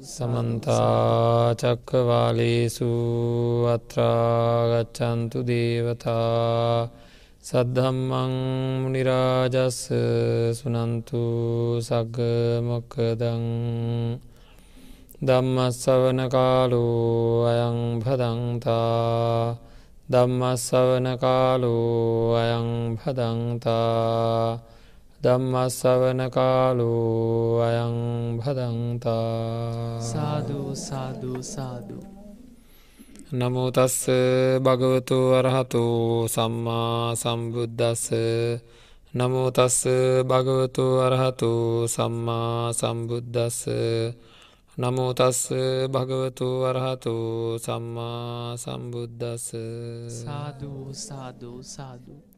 සමන්තා චක්කවාලේසු අත්‍රාගච්චන්තු දේවතා සද්ධම්මං මනිරාජස්ස සුනන්තු සග්ගමොක්කදං දම්මස්සවන කාලු අයං භදන්තා දම්මස්සවන කාලු අයං භදන්තා ධම්මස්සවන කාලු අයං භදන්තා. සාධූ සාධූ සාධූ නමුතස්ස භගවතු අරහතු සම්මා සම්බුද්ධස්ස නමුතස්ස භගවතු අරහතු සම්මා සම්බුද්ධස්ස නමුතස්ස භගවතු අරහතු සම්මා සම්බුද්ධස්ස සාධූ සාධූ සාධූ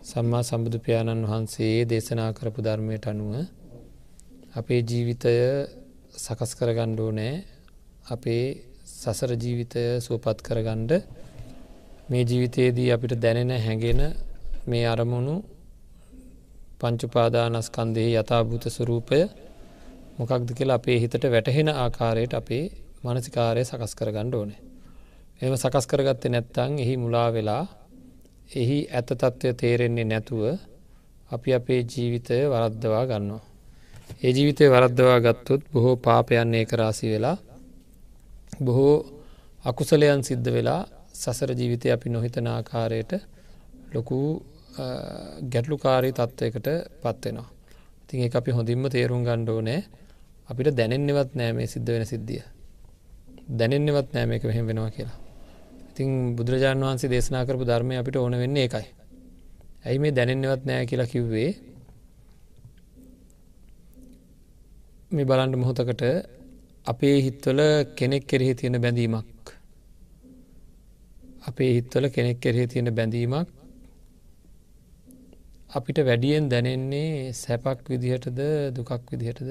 සම්මා සම්බුදු පියාණන් වහන්සේ දේශනා කරපු ධර්මයට අනුව අපේ ජීවිතය සකස් කරගණ්ඩෝ නෑ අපේ සසර ජීවිතය සුවපත් කරගණ්ඩ මේ ජීවිතයේදී අපිට දැනෙන හැඟෙන මේ අරමුණු පංචුපාදානස්කන්දෙහි යථභූත ස්වරූපය මොකක්ද කියලා අපේ හිතට වැටහෙන ආකාරයට අපේ මනසිකාරය සකස් කරගණ්ඩ ඕනේ. එම සකස් කරගත්තේ නැත්තං එහි මුලා වෙලා එහි ඇත තත්ත්වය තේරෙන්නේ නැතුව අපි අපේ ජීවිතය වරද්දවා ගන්නවා. ඒ ජීවිතය වරද්දවා ගත්තොත් බොහෝ පාපයන් ඒක රාසි වෙලා බොහෝ අකුසලයන් සිද්ධ වෙලා සසර ජීවිතය අපි නොහිතන ආකාරයට ලොකු ගැටලුකාරී තත්ත්වයකට පත්වෙනවා. ඉතින් ඒ අපි හොඳින්ම තේරුම් ගණ්ඩෝ නෑ අපිට දැනෙන්නෙවත් නෑ මේ සිද්ධ වෙන සිද්ධිය. දැනෙන්නෙවත් නෑම එක මෙහෙම වෙනවා කියලා. ඉතින් බුදුරජාණන් වහන්සේ දේශනා කරපු ධර්මය අපිට ඕන වෙන්නේ එකයි. ඇයි මේ දැනෙන්නවත් නෑ කියලා කිව්වේ? මේ බලන්ඩ මොහොතකට අපේ හිත්වල කෙනෙක් කෙරෙහි තියෙන බැඳීමක්. අපේ හිත්වල කෙනෙක් කෙරෙහි තියෙන බැඳීමක් අපිට වැඩියෙන් දැනෙන්නේ සැපක් විදිහටද දුකක් විදිහටද?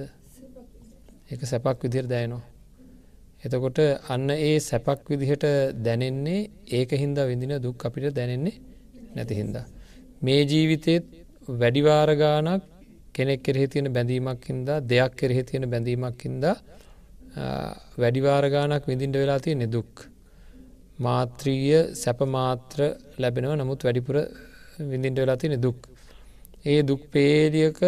එක සැපක් විදිහට දැයනවා එතකොට අන්න ඒ සැපක් විදිහට දැනෙන්නේ ඒක හින්දා විඳින දුක් අපිට දැනෙන්නේ නැති හින්දා. මේ ජීවිතයත් වැඩිවාරගානක් කෙනෙක් කෙරෙහි තියෙන බැඳීමක් හින්දා දෙයක් කෙරෙහි තියෙන බැඳීමක් හින්දා වැඩිවාරගානක් විඳින්ට වෙලා තියෙන දුක්. මාත්‍රීය සැපමාත්‍ර ලැබෙනව නමුත් වැඩිපුර විඳින්ට වෙලා තියෙන දුක්. ඒ දුක් පේලියක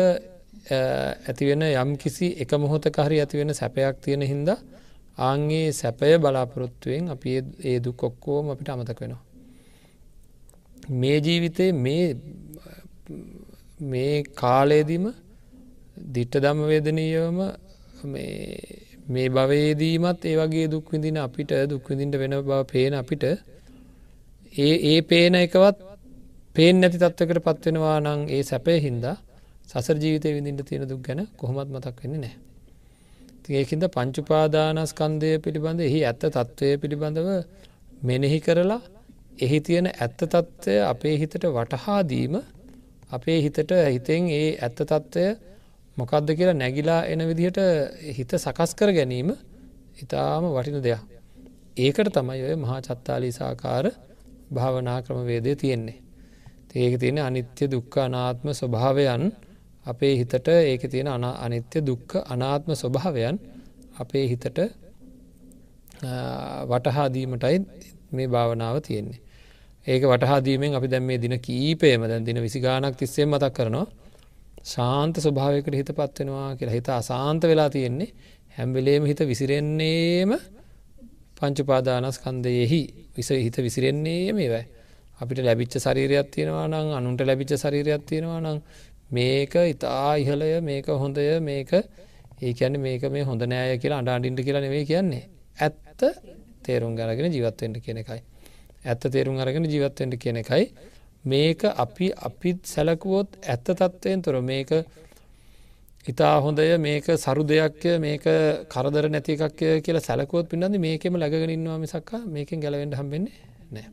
ඇතිවෙන යම් කිසි එක මොහොත කරි ඇතිවෙන සැපයක් තියෙන හින්දා ආන්ගේ සැපය බලාපොරොත්තුවෙන් අපි ඒ දු කොක්කෝම අපිට අමතක වෙනවා. මේ ජීවිතය මේ මේ කාලයේදීම දිට්ට දමවේදනීයවම මේ භවේදීමත් ඒ වගේ දුක් විඳින අපිට දුක් විඳින්ට වෙන බව පේන අපිට ඒ ඒ පේන එකවත් පේන නැති තත්වකට පත්වෙනවා නං ඒ සැපය හින්දා සසර ජීවිතය විඳින්ට තියෙන දුක් ගැන කොහොමත් මතක් වෙන්නේ නෑ ඒකින්ද පංචුපාදානස්කන්දය පිළිබඳ එහි ඇත්ත තත්ත්වය පිළිබඳව මෙනෙහි කරලා එහි තියෙන ඇත්ත තත්ත්වය අපේ හිතට වටහාදීම අපේ හිතට හිතෙන් ඒ ඇත්ත තත්ත්වය මොකක්ද කියලා නැගිලා එන විදිහට හිත සකස් කර ගැනීම ඉතාම වටින දෙයක්. ඒකට තමයි ඔය මහා චත්තාලී සාකාර භාවනා ක්‍රමවේදය තියෙන්නේ. ඒක තියෙන අනිත්‍ය දුක්ඛ අනාත්ම ස්වභාවයන් අපේ හිතට ඒක තියෙන අනිත්‍ය දුක්ඛ අනාත්ම ස්වභාවයන් අපේ හිතට වටහාදීමටයි මේ භාවනාව තියෙන්නේ. ඒක වටහාදීමෙන් අපි දැම් මේ දින කීපයම දැන් දින විසිගානක් තිස්සේ මතක් කරනවා ශාන්ත ස්වභාවයකට හිත පත්වෙනවා කියලා හිත අසාන්ත වෙලා තියෙන්නේ හැම්වෙලේම හිත විසිරෙන්නේම පංචුපාදානස්කන්දයෙහි විස හිත විසිරෙන්නේ මේවයි. අපිට ලැබිච්ච ශරීරයක් තියෙනවා නම් අනුන්ට ලැබිච්ච ශරීරයක් තියෙනවා නම් මේක ඉතා ඉහළය මේක හොඳය මේක ඒ කියන්න මේක මේ හොඳ නෑය කියලා අඩාඩින්ට කියලා නෙවේ කියන්නේ ඇත්ත තේරුම් ගරගෙන ජීවත්වෙන්ට කියන එකයි. ඇත්ත තේරුම් අරගෙන ජීවත්වෙන්ට කියන එකයි මේක අපි අපිත් සැලකුවොත් ඇත්ත තත්ත්වයෙන් තොර මේක ඉතා හොඳය මේක සරු දෙයක්ය මේක කරදර නැති එකක් කියලා සැලකුවත් පින්නද මේකෙම läගගෙනන්නවා මිසක්කා මේකෙන් ගැලවෙන්ට හම්බෙන්නේ නෑ.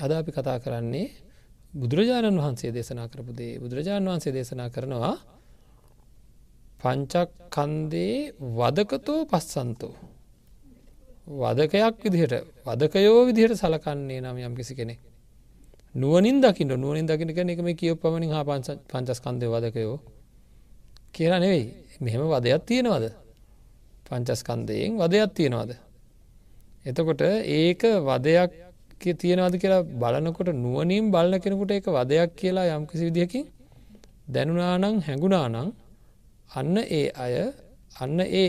අද අපි කතා කරන්නේ බුදුරජාණන් වහන්සේ දේශනා කරපුදේ බුදුරජාණන් වහන්සේ දේශනා කරනවා පංචක් කන්දේ වදකතෝ පස්සන්තෝ. වදකයක් විදිහට වදකයෝ විදිහට සලකන්නේ නම් යම් කිසි කෙනෙ. නුවනින් දකිට නුවනින් දකින කෙන එක මේ කියව පමණින් හා පංචස්කන්දය වදකයෝ කියලා නෙවෙයි මෙහෙම වදයක් තියෙනවද පංචස්කන්දයෙන් වදයක් තියෙනවාද. එතකොට ඒක වදයක් තියෙනවාද කියලා බලනකොට නුවනින් බලන කෙනෙකුට එක වදයක් කියලා යම්කිසි විදිහකින් දැනුනානං හැඟුණානං අන්න ඒ අය අන්න ඒ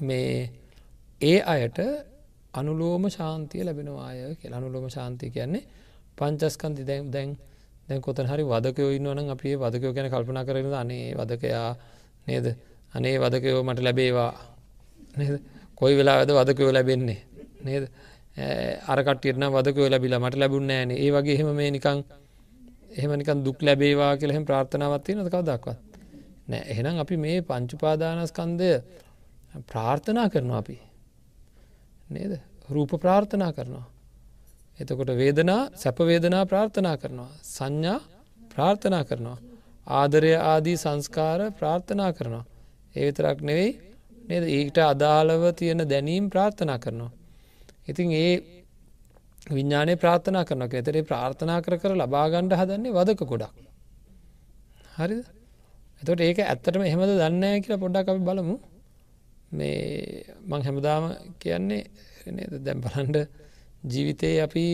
මේ ඒ අයට අනුලෝම ශාන්තිය ලැබෙනවාය කියලා. අනුලෝම ශාන්තිය කියන්නේ පංචස්කන්ති දැන් දැන් දැන් කොතන හරි වදකයෝ ඉන්නවනම් අපි වදකයෝ ගැන කල්පනා කරන අනේ වදකයා නේද? අනේ වදකයෝ මට ලැබේවා නේද? කොයි වෙලාද වදකයෝ ලැබෙන්නේ නේද? අරකටයන වදකයෝ ලැබිලා මට ලැබුණ ෑන ඒ වගේ එහෙම මේ නිකං එහෙම නිකන් දුක් ලැබේවා කියලහෙම ප්‍රාර්ථනාවත්තිය නොකව දක්වත් නෑ. එහෙනම් අපි මේ පංචුපාදානස්කන්දය ප්‍රාර්ථනා කරනවා අපි. නේද? රූප ප්‍රාර්ථනා කරනවා. එතකොට වේදනා සැපවේදනා ප්‍රාර්ථනා කරනවා. සංඥා ප්‍රාර්ථනා කරනවා. ආදරය ආදී සංස්කාර ප්‍රාර්ථනා කරනවා. ඒ විතරක් නෙවෙයි නේද? ඊට අදාළව තියෙන දැනීම් ප්‍රාර්ථනා කරනවා. ඉතින් ඒ විඤ්ඥානය ප්‍රාර්ථනා කරනක එතරේ ප්‍රාර්ථනා කර කර ලබාගණ්ඩ හදන්නේ වදක ගොඩක්. හරිද? එතට ඒක ඇත්තටම එහෙමද දන්නෑ කියලා පොඩ්ඩක් අපි බලමු. මේ මං හැමදාම කියන්නේ දැම් බලන්ඩ ජීවිතයේ අපි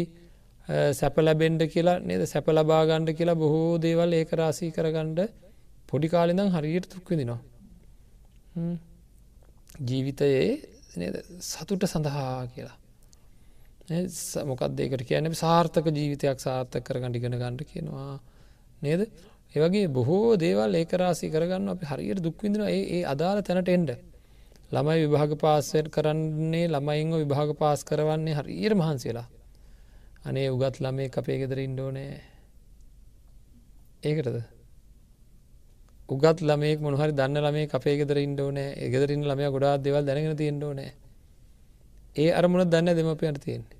සැප ලැබෙන්ඩ කියලා නේද? සැප ලබාගණ්ඩ කියලා බොහෝ දේවල් ඒක රාසී කරගණ්ඩ පොඩි කාලිදං හරියට තුක්විදිනවා ජීවිතයේ සතුට සඳහා කියලා. මොකක් දෙකට කියන සාර්ථක ජීවිතයක් සාර්ථක කරගන්න ඉගෙන ගණඩ කියනවා. නේද? ඒවගේ බොහෝ දේවල් ඒකරාසි කරගන්න අපි හරියට දුක්විදින ඒ අදාළ තැනට එන්ඩ ළමයි විභාග පාස්සයට කරන්නේ ළමයිංව විභාග පාස් කරවන්නේ හරියට මහන්සේලා අනේ උගත් ළමේ අපේ ගෙදර ඉන්ඩෝනෑ ඒකටද? උගත් ළමෙක් මොහරි දන්න ළමේ අපේ ගෙදර ඉන්ඩෝනෑ එගෙදරින් ළමය ගොඩා දෙවල් දැනගෙන තියෙන්ඩෝනෑ ඒ අරමුණ දන්න දෙමපියන්ට තියෙන්නේ.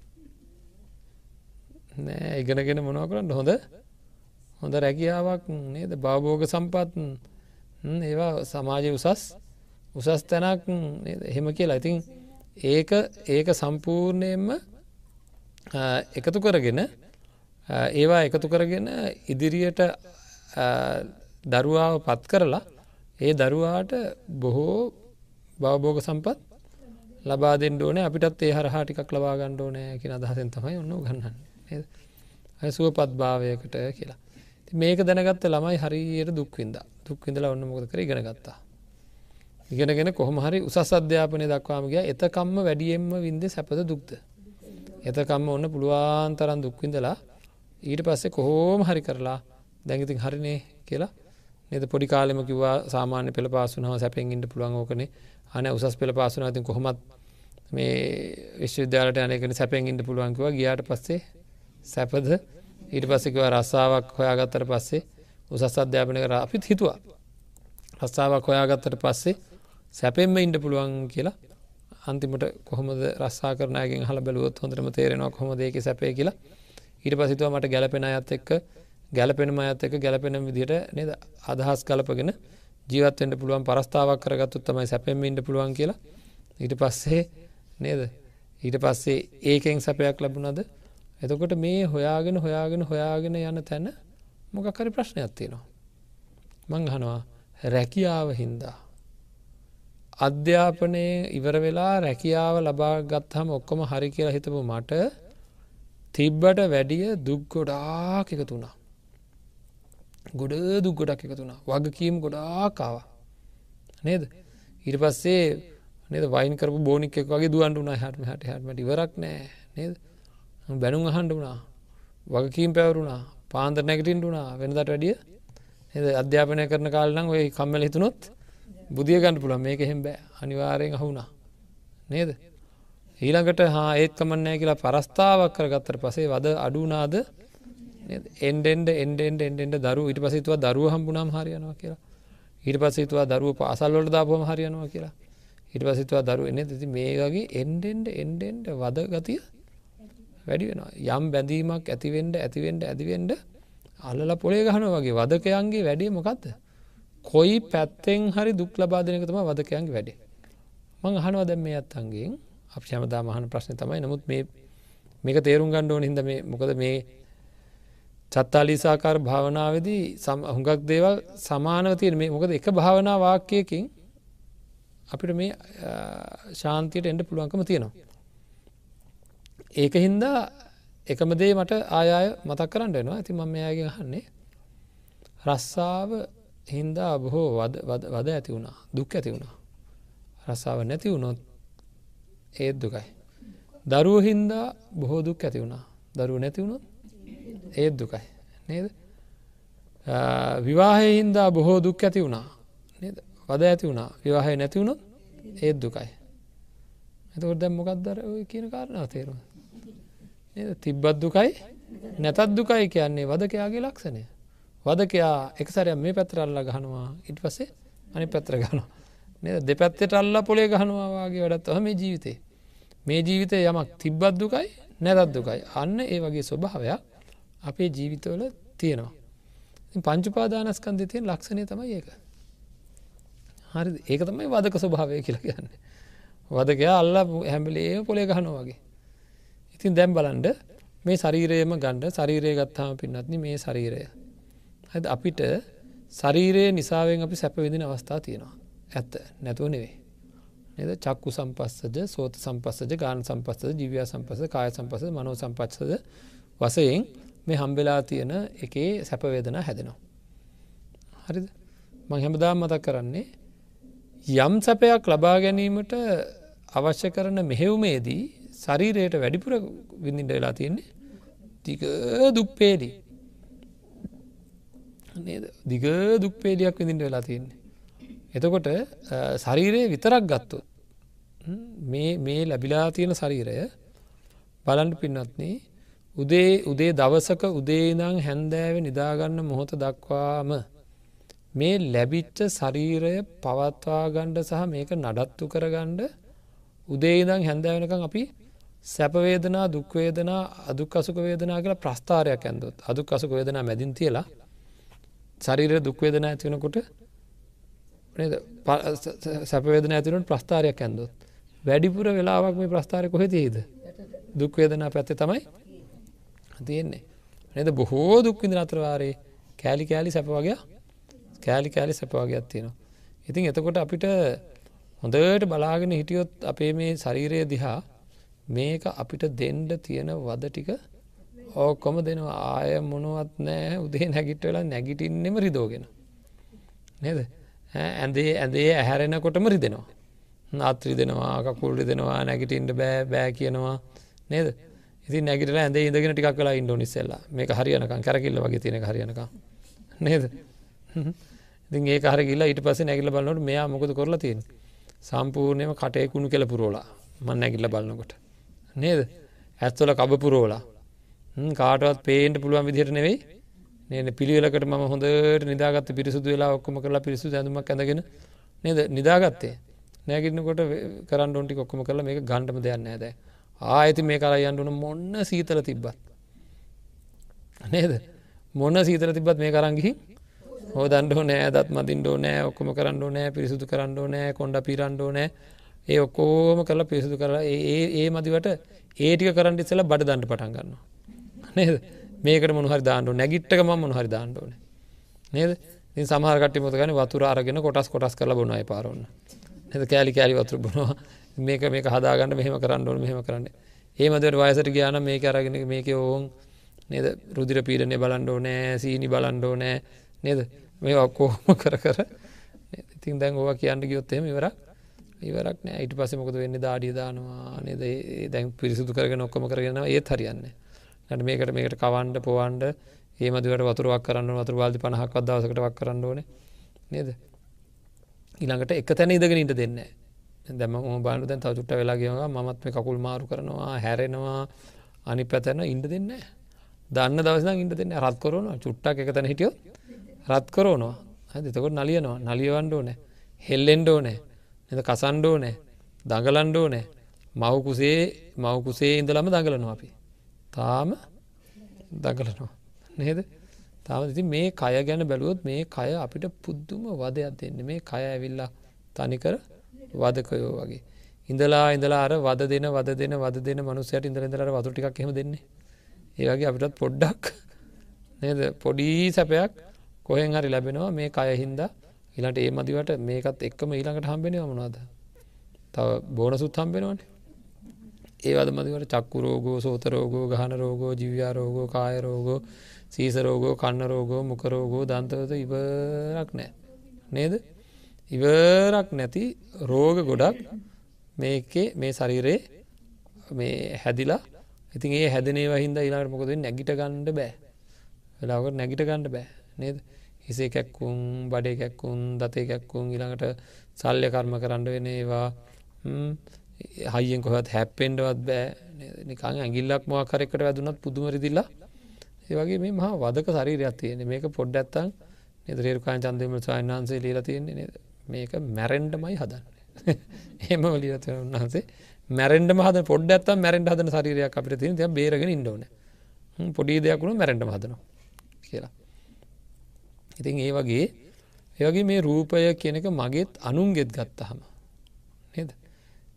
නෑ ඉගෙනගෙන මොනව කරන්න හොඳ? හොඳ රැකියාවක් නේද? භවභෝග සම්පත් ඒවා සමාජය උසස් උසස් තැනක් එහෙම කියලා. ඉතින් ඒක ඒක සම්පූර්ණයෙන්ම එකතු කරගෙන ඒවා එකතු කරගෙන ඉදිරියට දරුවාව පත් කරලා ඒ දරුවාට බොහෝ බවබෝග සම්පත් ලබා දෙන්න ඕනේ. අපිටත් ඒ හරහා ටිකක් ලබා ගන්න ඕනේ කියන අදහසෙන් තමයි ඔන්න ගන්නන්නේ අය සුවපත් භාවයකට කියලා. මේක දැනගත්ත ළමයි හරියට දුක්වින්ද දුක්විඳලා ඔන්න මොකද කර? ඉගෙන ගත්තා. ඉගෙනගෙන කොහොම හරි උසස් අධ්‍යාපනය දක්වාම ගිය. එතකම්ම වැඩියෙන්ම වින්ද සැපද දුක්ද? එතකම්ම ඔන්න පුළුවන් තරන් දුක්විඳලා ඊට පස්සේ කොහෝම හරි කරලා දැඟිතින් හරිනේ කියලා නද? පොඩි කාලෙම කිවා සාමාන්‍ය පෙළ පාසුනාව සැපෙන්ගින්ට පුළුවන් ඕකනේ. අන උසස් පෙළ පාසුන ඇති කොහොමත් මේ විශ්වවිද්‍යාලට අනකන සැපෙන්ගින්ට පුළුවන්කිව ගියාට පස්සේ සැපද? ඊට පස්සෙකව රස්සාාවක් හොයාගත්තර පස්සේ උසස් අධ්‍යාපනය කර අපිත් හිතුවා. රස්සාාවක් හොයාගත්තට පස්සේ සැපෙන්ම ඉන්ඩ පුළුවන් කියලා. අන්තිමට කොහොමද රස්සා කරනයගෙන් හල බැලුවොත් හොඳටම තේරෙනවා කොම දෙක සැපය කියලා. ඊට පසිතුව මට ගැලපෙන අයත් එක්ක ගැලපෙනම අයත් එක ගැලපෙන විදිට නද? අදහස් කලපගෙන ජීවත්වෙන්ට පුළුවන් පරස්ථාවක් කරගත්තුත් තමයි සැපෙන්ම ඉන්ඩ පුළුවන් කියලා. ඊට පස්සේ නේද? ඊට පස්සේ ඒකෙන් සැපයක් ලැබුණද? එතකොට මේ හොයාගෙන හොයාගෙන හොයාගෙන යන තැන මොකක්කරි ප්‍රශ්නයක් තියෙනවා. මං හනවා රැකියාව හින්දා. අධ්‍යාපනය ඉවර වෙලා රැකියාව ලබා ගත්හම ඔක්කොම හරි කියලා හිතපු මට තිබ්බට වැඩිය දුක් ගොඩාක් එකතුුණා. ගොඩ දුක් ගොඩක් එකතුුණා වගකීම් ගොඩාකාව නේද? ඊට පස්සේ නද වයින් කරපු බෝනික් එක වගේ දුවන්ටුන හටම හට හටමට ඉවරක් නෑ නේද? බැනුම් අහන්ඩ වුණා වගකීම් පැවරුණා. පාන්ත නැගටින්ටුනා වෙනදට වැඩිය අධ්‍යාපනය කරන කාලනම් ඔය කම්මල හිතුනොත් බුදිය ගන්න පුළන් මේක එහෙම බෑ. අනිවාරයෙන් අහුුණා. නේද? ඊළඟට හා ඒත් කමන්නෑ කියලා පරස්ථාවක් කරගත්තර පසේ වද අඩුනාද එන්ඩෙන්ඩ එන්ඩෙන්ඩ එන්ඩෙන්ඩ දරු ඉට පසිතුව දරුව හම්බුනම් හරියනවා කියලා. ඊට පසිතුවා දරුව පාසල්වලට දාපුම හරියනවා කියලා. ඉට පසිතුවා දරු එන්න ඇති මේගේ එන්ඩෙන්ඩ එන්ඩෙන්ඩ වද ගතිය වැඩි වෙනවා. යම් බැඳීමක් ඇතිවෙන්ඩ ඇතිවෙන්ඩ ඇතිවෙන්ඩ අල්ල පොලේ ගහන වගේ වදකයන්ගේ වැඩේ මොකක්ද කොයි පැත්තෙන් හරි දුක් ලබාදනක තම වදකයන්ගේ වැඩේ. මං අහනවා දැම් මේ අත්තන්ගෙන් අප හැමදා මහන ප්‍රශ්න තමයි. නමුත් මේ මේක තේරුම් ගණ්ඩෝන හිද මේ මොකද මේ චත්තාලිසාකාර භාවනාවදී හුඟක් දේවල් සමානව තියෙන. මේ මොකද එක භාවනා වාක්‍යයකින් අපිට මේ ශාන්තියට එන්ඩ පුළුවන්කම තියෙනවා. ඒක හින්දා එකම දේ මට ආයාය මතක් කරන්න වෙනවා. ඇති මම යාගේ හන්නේ රස්සාාව හින්දා බොහෝ වද ඇති වුණා. දුක් ඇති වුණා. රස්සාාව නැති වුණොත් ඒත් දුකයි. දරුව හින්දා බොහෝ දුක් ඇති වුණා. දරුව නැති වුණොත් ඒත් දුකයි. නේද? විවාහය හින්දා බොහෝ දුක් ඇති වුණා. නේද? වද ඇති වුණා. විවාහය නැති වුණොත් ඒත් දුකයි. එතකොට දැම් මොකක්දර ඔය කියන කාරණාව තේරුව තිබ්බත් දුකයි නැතත් දුකයි කියන්නේ වදකයාගේ ලක්ෂණය. වදකයා එක්සරයක් මේ පැත්තරල්ල ගහනවා. ඉට පසේ අනි පැත්‍ර ගනවා දෙපැත්තට අල්ල පොලේ ගහනවාගේ වැඩත් හම මේ ජීවිතේ. මේ ජීවිතය යමක් තිබ්බත් දුකයි නැදත් දුකයි. අන්න ඒ වගේ ස්වභාවයක් අපේ ජීවිතවල තියෙනවා. පංචුපාදානස්කන්ධ තියෙන් ලක්ෂණය තමයි ඒක. හරි ඒක තමයි වදක ස්වභාවය කියලා කියන්නේ. වදකයා අල්ල හැම්බලේ පොලේ ගහනෝ වගේ. ඉතින් දැම් බලන්ඩ මේ ශරීරයම ගණ්ඩ ශරීරය ගත්තාම පින්නත්න මේ ශරීරය. ඇද අපිට ශරීරයේ නිසාවෙන් අපි සැපවිදින අවස්ථා තියෙනවා. ඇත්ත. නැතුව නෙවේ නද? චක්කු සම්පස්සජ සෝත සම්පස්සජ ගාන සම්පස්සද ජීවයා සම්පස කාය සම්පස මනෝ සම්පත්සද වසයෙන් මේ හම්බෙලා තියෙන එකේ සැපවේදන හැදෙනවා. හරිද? මං හැමදා මතක් කරන්නේ යම් සැපයක් ලබා ගැනීමට අවශ්‍ය කරන මෙහෙවුමේදී ශරීරයට වැඩිපුර විඳින්ට වෙලා තියෙන්නේ තික දුක්පේදී දිග දුක්පේඩියක් විඳින්ට වෙලා තියෙන්නේ. එතකොට ශරීරයේ විතරක් ගත්තොත් මේ ලැබිලා තියෙන ශරීරය බලන්ඩ පින්නත්න උදේ උදේ දවසක උදේනං හැන්දෑව නිදාගන්න මොහොත දක්වාම මේ ලැබිච්ච ශරීරය පවත්වා ගණ්ඩ සහ මේක නඩත්තු කරගණ්ඩ උදේදං හැන්දෑවනකං අපි සැපවේදනා දුක්වේදනා අදුක් අසුක වේදනා කියලා ප්‍රස්ථාරයක් ඇන්දොත් අදුක් අසුක වේදනා මැදින් තියලා ශරීර දුක්වේදනා ඇතිවෙනකොට සැපවේදන ඇතිනට ප්‍රස්ථාරයක් ඇන්දොත්. වැඩිපුර වෙලාවක් මේ ප්‍රස්ථාරය කොහෙ තියේද? දුක්වේදනා පැත්තේ තමයි තියෙන්නේ. නද? බොහෝ දුක්විඳ අතරවාරයේ කෑලි කෑලි සැප වගේ කෑලි කෑලි සැප වගේයක් තියෙනවා. ඉතින් එතකොට අපිට හොඳට බලාගෙන හිටියොත් අපේ මේ ශරීරය දිහා මේක අපිට දෙන්ඩ තියෙන වද ටික ඕකොම දෙනවා. ආය මොනුවත් නෑ උදේ නැගිට වෙලා නැගිටින්නෙම රිදෝගෙන. නේද? ඇඳේ ඇඳේ ඇහැරෙනකොටම රිදෙනවා. නාත්‍රී දෙනවා කකුල්රි දෙනවා නැගිටින්ට බෑ බෑ කියනවා. නේද? ඉති නැගට ඇද ඉදගෙන ටික් කලා ඉන්ඩෝනිස්සෙල්ලා මේ හරියනකම් කැරකිල්ල වගේ තියෙන හරියනක නේද? ඉතින් ඒ හරකිල්ලා ඊට පස නැගිල බලන්නට මෙයා මොකද කරලා තියෙන් සම්පූර්ණයම කටයකුණු කෙල පුරෝලා මන් නැගිල්ල බලන්නකොට නේද? ඇත්වල කබ පුරෝලා කාටවත් පේන්ට පුළුවන් විදිහට නෙවෙයි. නේද? පිළිවෙලකට ම හොඳට නිදාගත්ත පිරිසුදු වෙලා ඔක්කොම කරලා පිරිසු ඇඳුමක් ඇඳගෙන නේද? නිදාගත්තේ. නෑගින්නකොට කරන්න ොන්ටි ඔක්කොම කරලා මේක ගණ්ඩම දෙයන්න ඇද ආයති මේ කර යන්ටුන මොන්න සීතල තිබ්බත්? නේද? මොන්න සීතල තිබත් මේ කරංගිහි හෝ දන්ඩෝ නෑ දත් මදින්ඩෝ නෑ ඔක්කොම කරන්නඩෝ නෑ පිරිසුදු කරන්නඩෝ නෑ කොඩ පිරන්ඩෝ නෑ ඒ ඔක්කෝම කරලා පිරිසුදු කරලා ඒ ඒ මදිවට ඒටික කරන්න ඉස්සල බඩ දන්ට පටන් ගන්න නේද? මේකට මොහරි දාන්නඩ නැගිට්ටක ම මොහරි දාන්නඩෝන නේද? ඉ සමහරකට මොතගන වතුර අරගෙන කොටස් කොටස් කල බොනයි පාරන්න එද කෑලි කෑලි වතුර බොනවා. මේක මේක හදාගන්න මෙහෙම කරන්න ඕන මෙහෙම කරන්න. ඒමදර වයසට ගාන මේක අරගෙන මේක ඕවන් නේද? රුදිර පීරණය බලන්ඩෝ නෑ සීනි බලන්ඩෝ නෑ නේද? මේ ඔක්කෝම කර කර ඉතින් දැන් ඕවා කියන්න ගියොත්තෙම ඉවරක් ඉවරක් නෑ. ඉට පස මොකද වෙන්න? දාඩිය දානවා නේද? දැන් පිරිසුදු කරගෙන ඔක්කොම කරගෙන ඒත් හරියන්නේ ට මේකට මේකට කවන්ඩ පොවන්ඩ ඒමදිවට වතුරුවක් කරන්න වතුර වාල්දි පණහක් අදවසකට වක් කරන්න ඕන. නේද? ඊළඟට එක තැන ඉදගෙන ඉට දෙන්න දැම බානු දැන් තවචුට්ට වෙලාගේවා මත් මේ කකුල් මාරු කරනවා හැරෙනවා අනි පැතැන ඉන්ඩ දෙන්න දන්න දවසන ඉට දෙන්න රත් කරන චුට්ටක් එක තැන හිටියෝ රත් කරෝනවා. හතකොට නලියනවා. නලියවන්ඩෝ නෑ හෙල්ලෙන්ඩෝ නෑ එද කසන්ඩෝ නෑ දඟලන්ඩෝ නෑ මවකුසේ මවකුසේ ඉඳලම දඟලනවා අපි. තාම දගලනවා නේද? තාම ඉති මේ කය ගැන බැලුවොත් මේ කය අපිට පුද්දුම වදයක් දෙන්න. මේ කය ඇවිල්ලා තනිකර වදකයෝ වගේ. ඉඳලා ඉඳලා අර වද දෙන වද දෙන වද දෙන මනුස්සයට ඉඳල ඉඳලර වතු ටිකක් එහෙම දෙන්නේ. ඒවගේ අපිටත් පොඩ්ඩක් නේද? පොඩි සැපයක් කොහෙන් හරි ලැබෙනවා මේ කය හින්දා. ඉලට ඒ මදිවට මේකත් එක්කම ඊළඟට හම්බෙනවා මොනවාද? තව බෝන සුත් හම්බෙනවනේ ඒවද මදිවට චක්කු රෝගෝ සෝත රෝගෝ ගහන රෝගෝ ජීව්‍යා රෝගෝ කාය රෝගෝ සීස රෝගෝ කන්න රෝගෝ මොකරෝගෝ දන්තවත ඉවරක් නෑ නේද? ඉවරක් නැති රෝග ගොඩක් මේකේ මේ ශරීරයේ මේ හැදිලා. ඉතින් ඒ හැදනේ වහින්ද ඉලාට මොකද නැගිට ගණ්ඩ බෑ. වෙලාකට නැගිට ගණ්ඩ බෑ. නේද? හිසේ කැක්කුම් බඩේ කැක්කුම් දතේ කැක්කුම් ඉළඟට සල්්‍ය කර්ම කරන්න වෙන ඒවා. හයියෙන් කොහත් හැප්පෙන්ඩවත් බෑ. නිකං ඇගිල්ලක් මවාකරෙකට වැදුනත් පුදුමරිදිල්ලා ඒවගේ මේ මහා වදක ශරීරයක් තියෙන මේක පොඩ්ඩ ඇත්තන් නිදරේරුකාන් චන්දම සායන්හන්සේ ලීලා තියෙන්නේ නේද? මේක මැරෙන්ඩමයි හදන්න. එම වලියත උන්හන්සේ මැරෙන්ඩ හද පොඩ් ඇත්තම් මැරෙන්ට හදන ශරීරයක් අපිට තින ය බේරගෙන ඉන්නවන පොඩි දෙයක්ුණු මැරෙන්ට හදනවා කියලා. ඉතින් ඒ වගේ ඒවගේ මේ රූපය කියනක මගේත් අනුන්ගෙත් ගත්තහම නේද?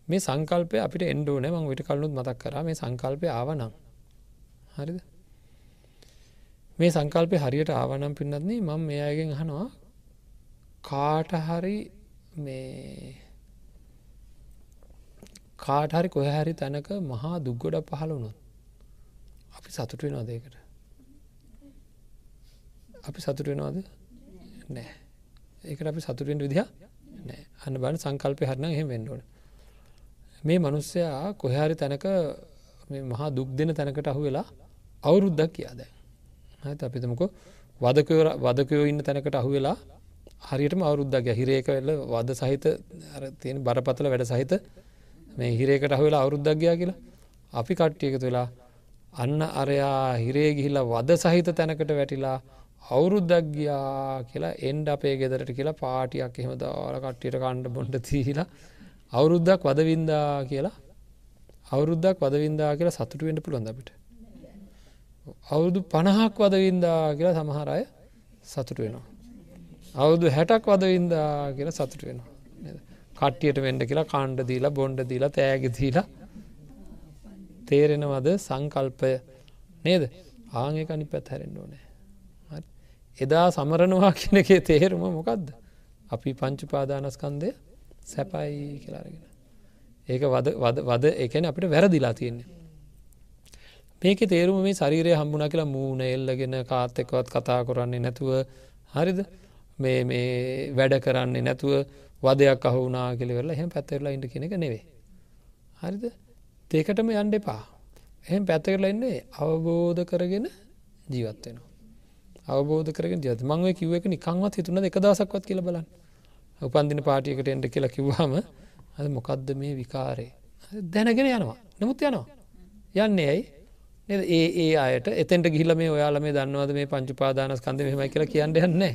මේ සංකල්පය අපිට එන්ඩෝ නෑ මං විට කලුත් මතක් කර මේ සංකල්පය ආවනම්. හරිද? මේ සංකල්පය හරියට ආවනම් පින්නත්න්නේ මං මේ අයගෙන් හනවා කාට හරි මේ කාටහරි කොහැරි තැනක මහා දුක්ගොඩ පහළ වුණොත් අපි සතුට වෙනවා දේකට අපි සතුට වෙනවාද? නෑ. ඒකට අපි සතුටෙන් විදිහ නෑ. අන්න බන සංකල්පය හරන එහෙම වෙන්ඩෝන මේ මනුස්සයා කොහැරි තැනක මහා දුක් දෙන තැනකට අහු වෙලා අවුරුද්දක් කියාද හත අපිතමකො වදකව වදකයෝ ඉන්න තැනකට අහු වෙලා හරියටම අවුරුද්දක් හිරේක වෙල්ල වද සහිත තියෙන බරපතල වැඩ සහිත මේ හිරේකට අහවෙලා අවුරුද්දක් ගයා කියලා. අපි කට්ටියකතු වෙලා අන්න අරයා හිරේ ගිහිල්ලා වද සහිත තැනකට වැටිලා අවුරුද්දක් ගියා කියලා එන්ඩ අපේ ගෙදරට කියලා පාටියක් එහෙම දාල කට්ටියට කණ්ඩ බොන්ඩ තිීලා අවුරුද්දක් වදවින්දා කියලා අවුරුද්දක් වදවින්දා කියලා සතුටුවෙන්ට පුළුවන් අපිට? අවුරුදු පණහක් වදවින්දා කියලා සමහරය සතුට වෙනවා. අවුදු හැටක් වදවින්දා කියලා සතුට වෙනවා. කට්ටියට වෙන්ඩ කියලා කාණ්ඩ දීලා බොන්්ඩ දීලා තෑගදීලා තේරෙනවද සංකල්පය? නේද? ආංක අනි පැත් හැරෙන්ඩ ඕනෑ. එදා සමරනවා කියනකේ තේරුම මොකක්ද අපි පංචුපාදානස්කන්දය සැපයි කියලාරගෙන ඒක වද වද එකන අපිට වැරදිලා තියෙන්නේ. මේක තේරුම මේ ශරීරය හම්බුණ කියලා මූුණ එල්ලගෙන කාත් එක්වත් කතා කරන්නේ නැතුව හරිද? මේ මේ වැඩ කරන්නේ නැතුව වදයක් අහුනා කෙලවෙල එහෙම පැත්තරලා ඉට කෙනෙක නෙවේ. හරිද? දෙකටම යන්ඩ එපා. එහෙම පැත්තකරලා ඉන්නේ අවබෝධ කරගෙන ජීවත්වෙනවා. අවබෝධ කරගෙන ජත මංව කිව එක නිකංවත් හිතුන එක දසක්වත් කියල බලන්න. උපන්දින පාටියකට එන්ට කියලා කිව්වාම අද මොකක්ද මේ විකාරය දැනගෙන යනවා. නමුත් යනවා. යන්නේ ඇයි? ඒ ඒ අයට එතෙන්ට ගිහිල මේ ඔයාල මේ දන්නවද මේ පංචුපාදානස් කන්ද මෙමයි කියලා කියන්න යන්නේ.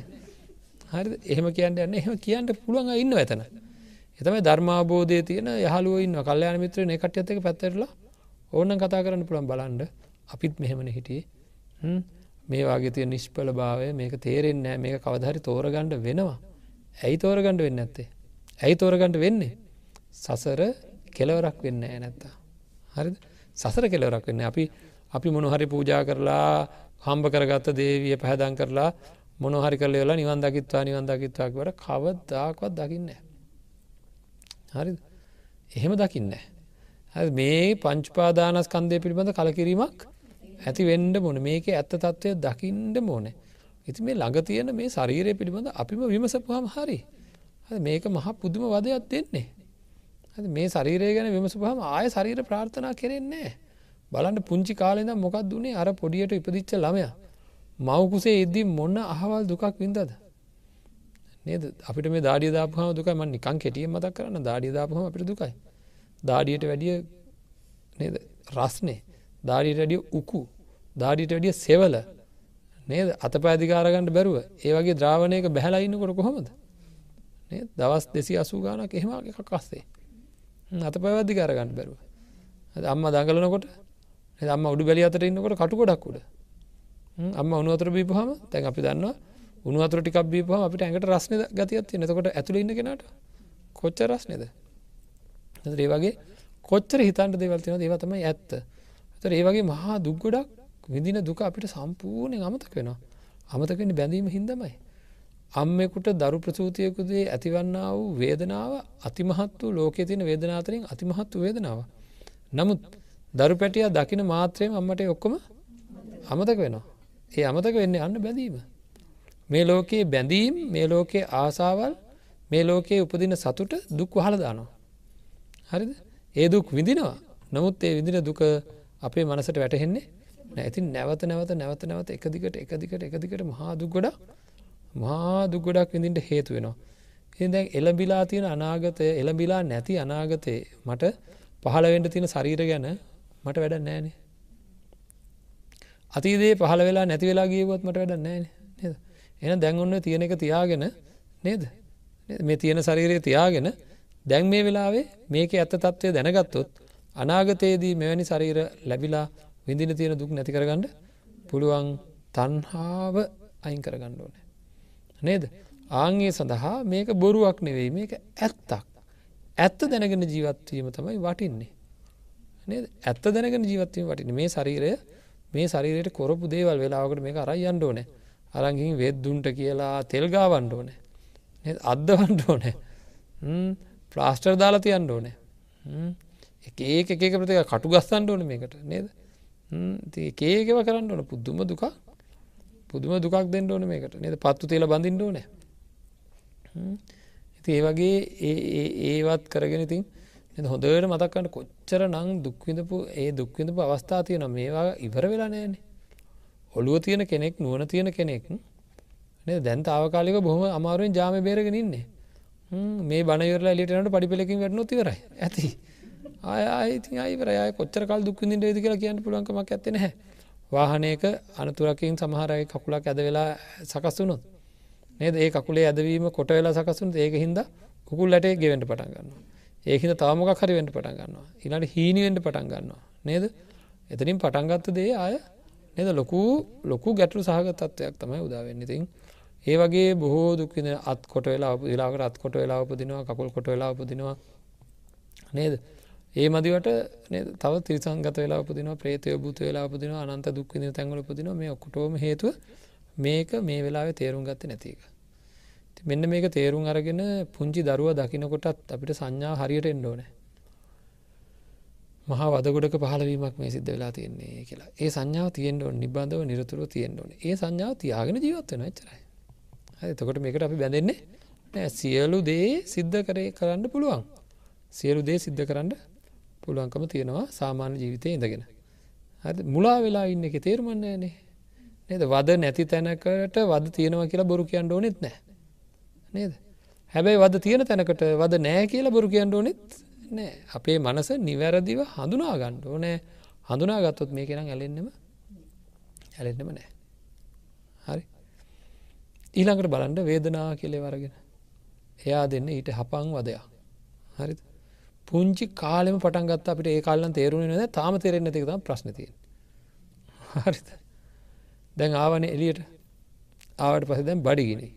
හරි එහෙම කියන්න යන්න එහෙම කියන්න පුළුවන් ඉන්න ඇතන එතම ධර්මාබෝධය තියෙන යහලුව ඉන්න කල්්‍යයාන මිත්‍ර එකට ඇතක පැත්තරලා ඕන්න කතා කරන්න පුළන් බලන්ඩ අපිත් මෙහෙමන හිටියේ. මේ වගේ තිය නිෂ්පල භාවය මේක තේරෙන්නේ මේක කවදහරි තෝරගණ්ඩ වෙනවා. ඇයි තෝරගණ්ඩ වෙන්න ඇත්තේ ඇයි තෝරගණ්ඩ වෙන්නේ? සසර කෙලවරක් වෙන්න ඇ නැත්තා හරි සසර කෙලවරක් වෙන්න අපි අපි මොනහරි පූජා කරලා හම්බ කරගත්ත දේවිය පැහැදන් කරලා මොනහරි කල වෙලා නිවන් දකිත්වා නිවන් දකිත්වාකට කවදදාකවත් දකින්න හරි එහෙම දකින්න මේ පංචුපාදානස් කන්දය පිළිබඳ කලකිරීමක් ඇති වෙන්ඩ මොන මේක ඇත්ත තත්ත්වය දකිින්ඩ මෝනේ ඉති මේ ළඟ තියෙන මේ ශරීරය පිළිබඳ අපිම විමසපුහම හරි. මේක මහ පුදුම වදයක් දෙන්නේ. මේ ශරීරය ගැන විමසපුහම ආය ශරීර ප්‍රාර්ථනා කෙරෙන්නේ බලන්ට පුංචි කාලෙද මොකක් දුන්නේ අර පොඩියට ඉපදිච්ච ළමයා. මවකුසේ එද්දී මොන්න අහවල් දුකක් වින්දද? නේද? අපිට මේ දාඩිය දාපහම දුකයි. මන් නිකං කෙටිය මතක් කරන්න දාඩිය දාපහම අපිට දුකයි. දාඩියට වැඩිය නේද? රස්නේ. දාඩියට වැඩිය උකු. දාඩියට වැඩිය සෙවල. නේද? අත පැදිකාරගන්නට බැරුව. ඒ වගේ ද්‍රාවණයක බැහලයින්නකොට කොහොමද? දවස් දෙසි අසූ ගානක් එහෙම එකක් අස්සේ. අත පැවැදදි කාරගන්න බැරුව. අම්ම දඟලනකොට අම්ම උඩු බැලි අතර ඉන්නකොට කටු ගොඩක් උඩ. අම්ම උනුවතර බීපහම තැන් අපි දන්නවා උනුවතර ටිකක් බීපහම අපිට ඇඟට රස්න ගතියත් නතකොට ඇතුළ ඉන්න කෙනට කොච්ච රස්නේද ඒ වගේ කොච්චර හිතන්ට දෙවල්තින දේවතම ඇත්ත. තර ඒ වගේ මහා දුක්ගොඩක් විදින දුක අපිට සම්පූර්ණය අමතක වෙනවා. අමතකෙන බැඳීම හින්දමයි අම්මෙකුට දරු ප්‍රසූතියකුදේ ඇතිවන්න වූ වේදනාව අතිමහත් වූ ලෝකෙ තියෙන වේදනාතරින් අතිමහත් වූ වේදනාව. නමුත් දරු පැටිය දකින මාත්‍රයෙන් අම්මට ඔක්කොම අමතක වෙනවා. ඒ අමතක වෙන්න අන්න බැඳීම. මේ ලෝකයේ බැඳීම් මේ ලෝකයේ ආසාවල් මේ ලෝකයේ උපදින සතුට දුක් වහල දානවා. හරිද ඒ දුක් විඳිනවා නමුත් ඒ විදින දුක අපේ මනසට වැටහෙන්නේ නැතින් නැවත නැවත නැවත නැවත එකදිකට එකදිකට එකදිකට මහා දුක් ගොඩ මහා දුක් ගොඩක් විඳින්ට හේතු වෙනවා. එදැන් එළබිලා තියෙන අනාගතය එළබිලා නැති අනාගතයේ මට පහළවෙන්ට තියෙන ශරීර ගැන මට වැඩ නෑනේ. අතිදේ පහල වෙලා නැති වෙලා ගියවොත් මට වැඩ නෑ නේද. එන දැන් ඔන්න තියෙන එක තියාගෙන නේද මේ තියෙන ශරීරය තියාගෙන දැන් මේ වෙලාවේ මේක ඇත්ත තත්ත්වය දැනගත්තොත් අනාගතයේදී මෙවැනි ශරීර ලැබිලා විඳින තියෙන දුක් නැති කරගන්න පුළුවන් තන්හාාව අයින් කරගන්න ඕන. නේද ආංගේ සඳහා මේක බොරුවක් නෙවෙයි මේක ඇත්තක් ඇත්ත දැනගෙන ජීවත්වීම තමයි වටින්නේ. නේද ඇත්ත දැනගෙන ජීවත්වීම වටින මේ ශරීරය මේ ශරීරයට කොරපු දේවල් වෙලාවකට මේක අරයි අන්ඩ ඕන. අරංගින් වෙද්දුන්ට කියලා තෙල්ගාවන්ඩ ඕන. අද්දවන්ඩ ඕන. ප්ලාස්ටර් දාලා තියන්න ඕන. ඒ එක ප්‍රතික කටු ගස්සන්ඩ ඕන මේකට. නේද? ඒකේකව කරන්න ඕන. පුද්දුම දුකක්. පුදුම දුකක් දෙන්න ඕන මේකට. නේද? පත්තු තේල බඳින්ට ඕන. ඉති ඒ වගේ ඒවත් කරගෙන ඉතින් හොඳට මතක්කට කොච්චර නං දුක්විඳපු ඒ දුක්විඳපු අවස්ථා තියෙන මේවා ඉවර වෙලා නෑන ඔළුව තියෙන කෙනෙක් නුවන තියෙන කෙනෙක් දැන් තාවකාලික බොහම අමාරුවෙන් ජාම බේරගෙන ඉන්නේ. මේ බනයවරල ලිටනට පඩිපෙලකින් වැටනො තිවරයි ඇති. ආයති අයිවරය කොච්චර කල් දුක්විඳින් ේද කියලා කියන්න පුළුවන්කමක් ඇත්තෙන හැ වාහනයක අනතුරකින් සමහරයි කකුලක් ඇද වෙලා සකස් වුණොත් නේද? ඒ කකුලේ ඇදවීම කොට වෙලා සකසුන් ඒක හින්ද කුකුල්ලටේ ගෙවෙන්ට පටන් ගන්නවා. ඒහිද තාමොක් හරිවෙන්ට පටන් ගන්නවා. ඉනට හීනිවෙන්ට පටන් ගන්නවා. නේද? එතනින් පටන්ගත්ත දේ අය නද? ලොකු ලොකු ගැටලු සහග තත්වයක් තමයි උදාවෙන්න ඉතින් ඒ වගේ බොහෝ දුක්කින අත් කොට වෙලා වෙලාකට අත් කොට වෙලා උපදිනවා කකුල් කොට වෙලා උපදිනවා. නේද? ඒ මදිවට තව තිරිසංගත වෙලා උපදිනවා ප්‍රේතය බුත වෙලා උපදින අනන්ත දුක්විදින තැන්වල උපදින මේ ඔක්කොටෝම හේතුව මේක මේ වෙලාවේ තේරුම් ගත්ත නැතික මෙන්න මේක තේරුම් අරගෙන පුංචි දරුව දකිනකොටත් අපිට සංඥා හරියට එන්ඩෝනෑ මහා වදගොඩක පහලවීමක් මේ සිද්ධ වෙලා තියෙන්නේ කියලා. ඒ සංඥාව තියෙන්ඩ නිබන්ධව නිරතුරුව තියෙන්ඩෝන ඒ සංඥාව තියාගෙන ජීවත්වන චරයි එතකොට මේකට අපි බැඳෙන්නේ සියලු දේ සිද්ධ කරේ කරන්න පුළුවන්. සියලු දේ සිද්ධ කරන්න පුළුවන්කම තියෙනවා සාමාන්‍ය ජීවිතය ඉඳගෙන. හරි මුලා වෙලා ඉන්න එක තේරුමන්නේනේ නේද? වද නැති තැනකට වද තියෙනවා කියලා බොරු කියන්න ඕනෙත් නෑ නේද? හැබැයි වද තියෙන තැනකට වද නෑ කියලා බොරු කියන්න ඕනෙත් නෑ. අපේ මනස නිවැරදිව හඳුනා ගණ්ඩ ඕනෑ. හඳුනා ගත්තොත් මේ කෙනම් ඇලෙන්නෙම ඇලෙන්නෙම නෑ. හරි. ඊළඟට බලන්ඩ වේදනා කෙලෙ වරගෙන එයා දෙන්න ඊට හපං වදයා හරිද? පුංචි කාලෙම පටන් ගත්ත අපිට ඒ කාලන් තේරුණ නද තාම තේරෙන්න තික තම ප්‍රශ්නතිය හරිත දැන් ආවන එලියට ආවට පස දැන් බඩිගිනි.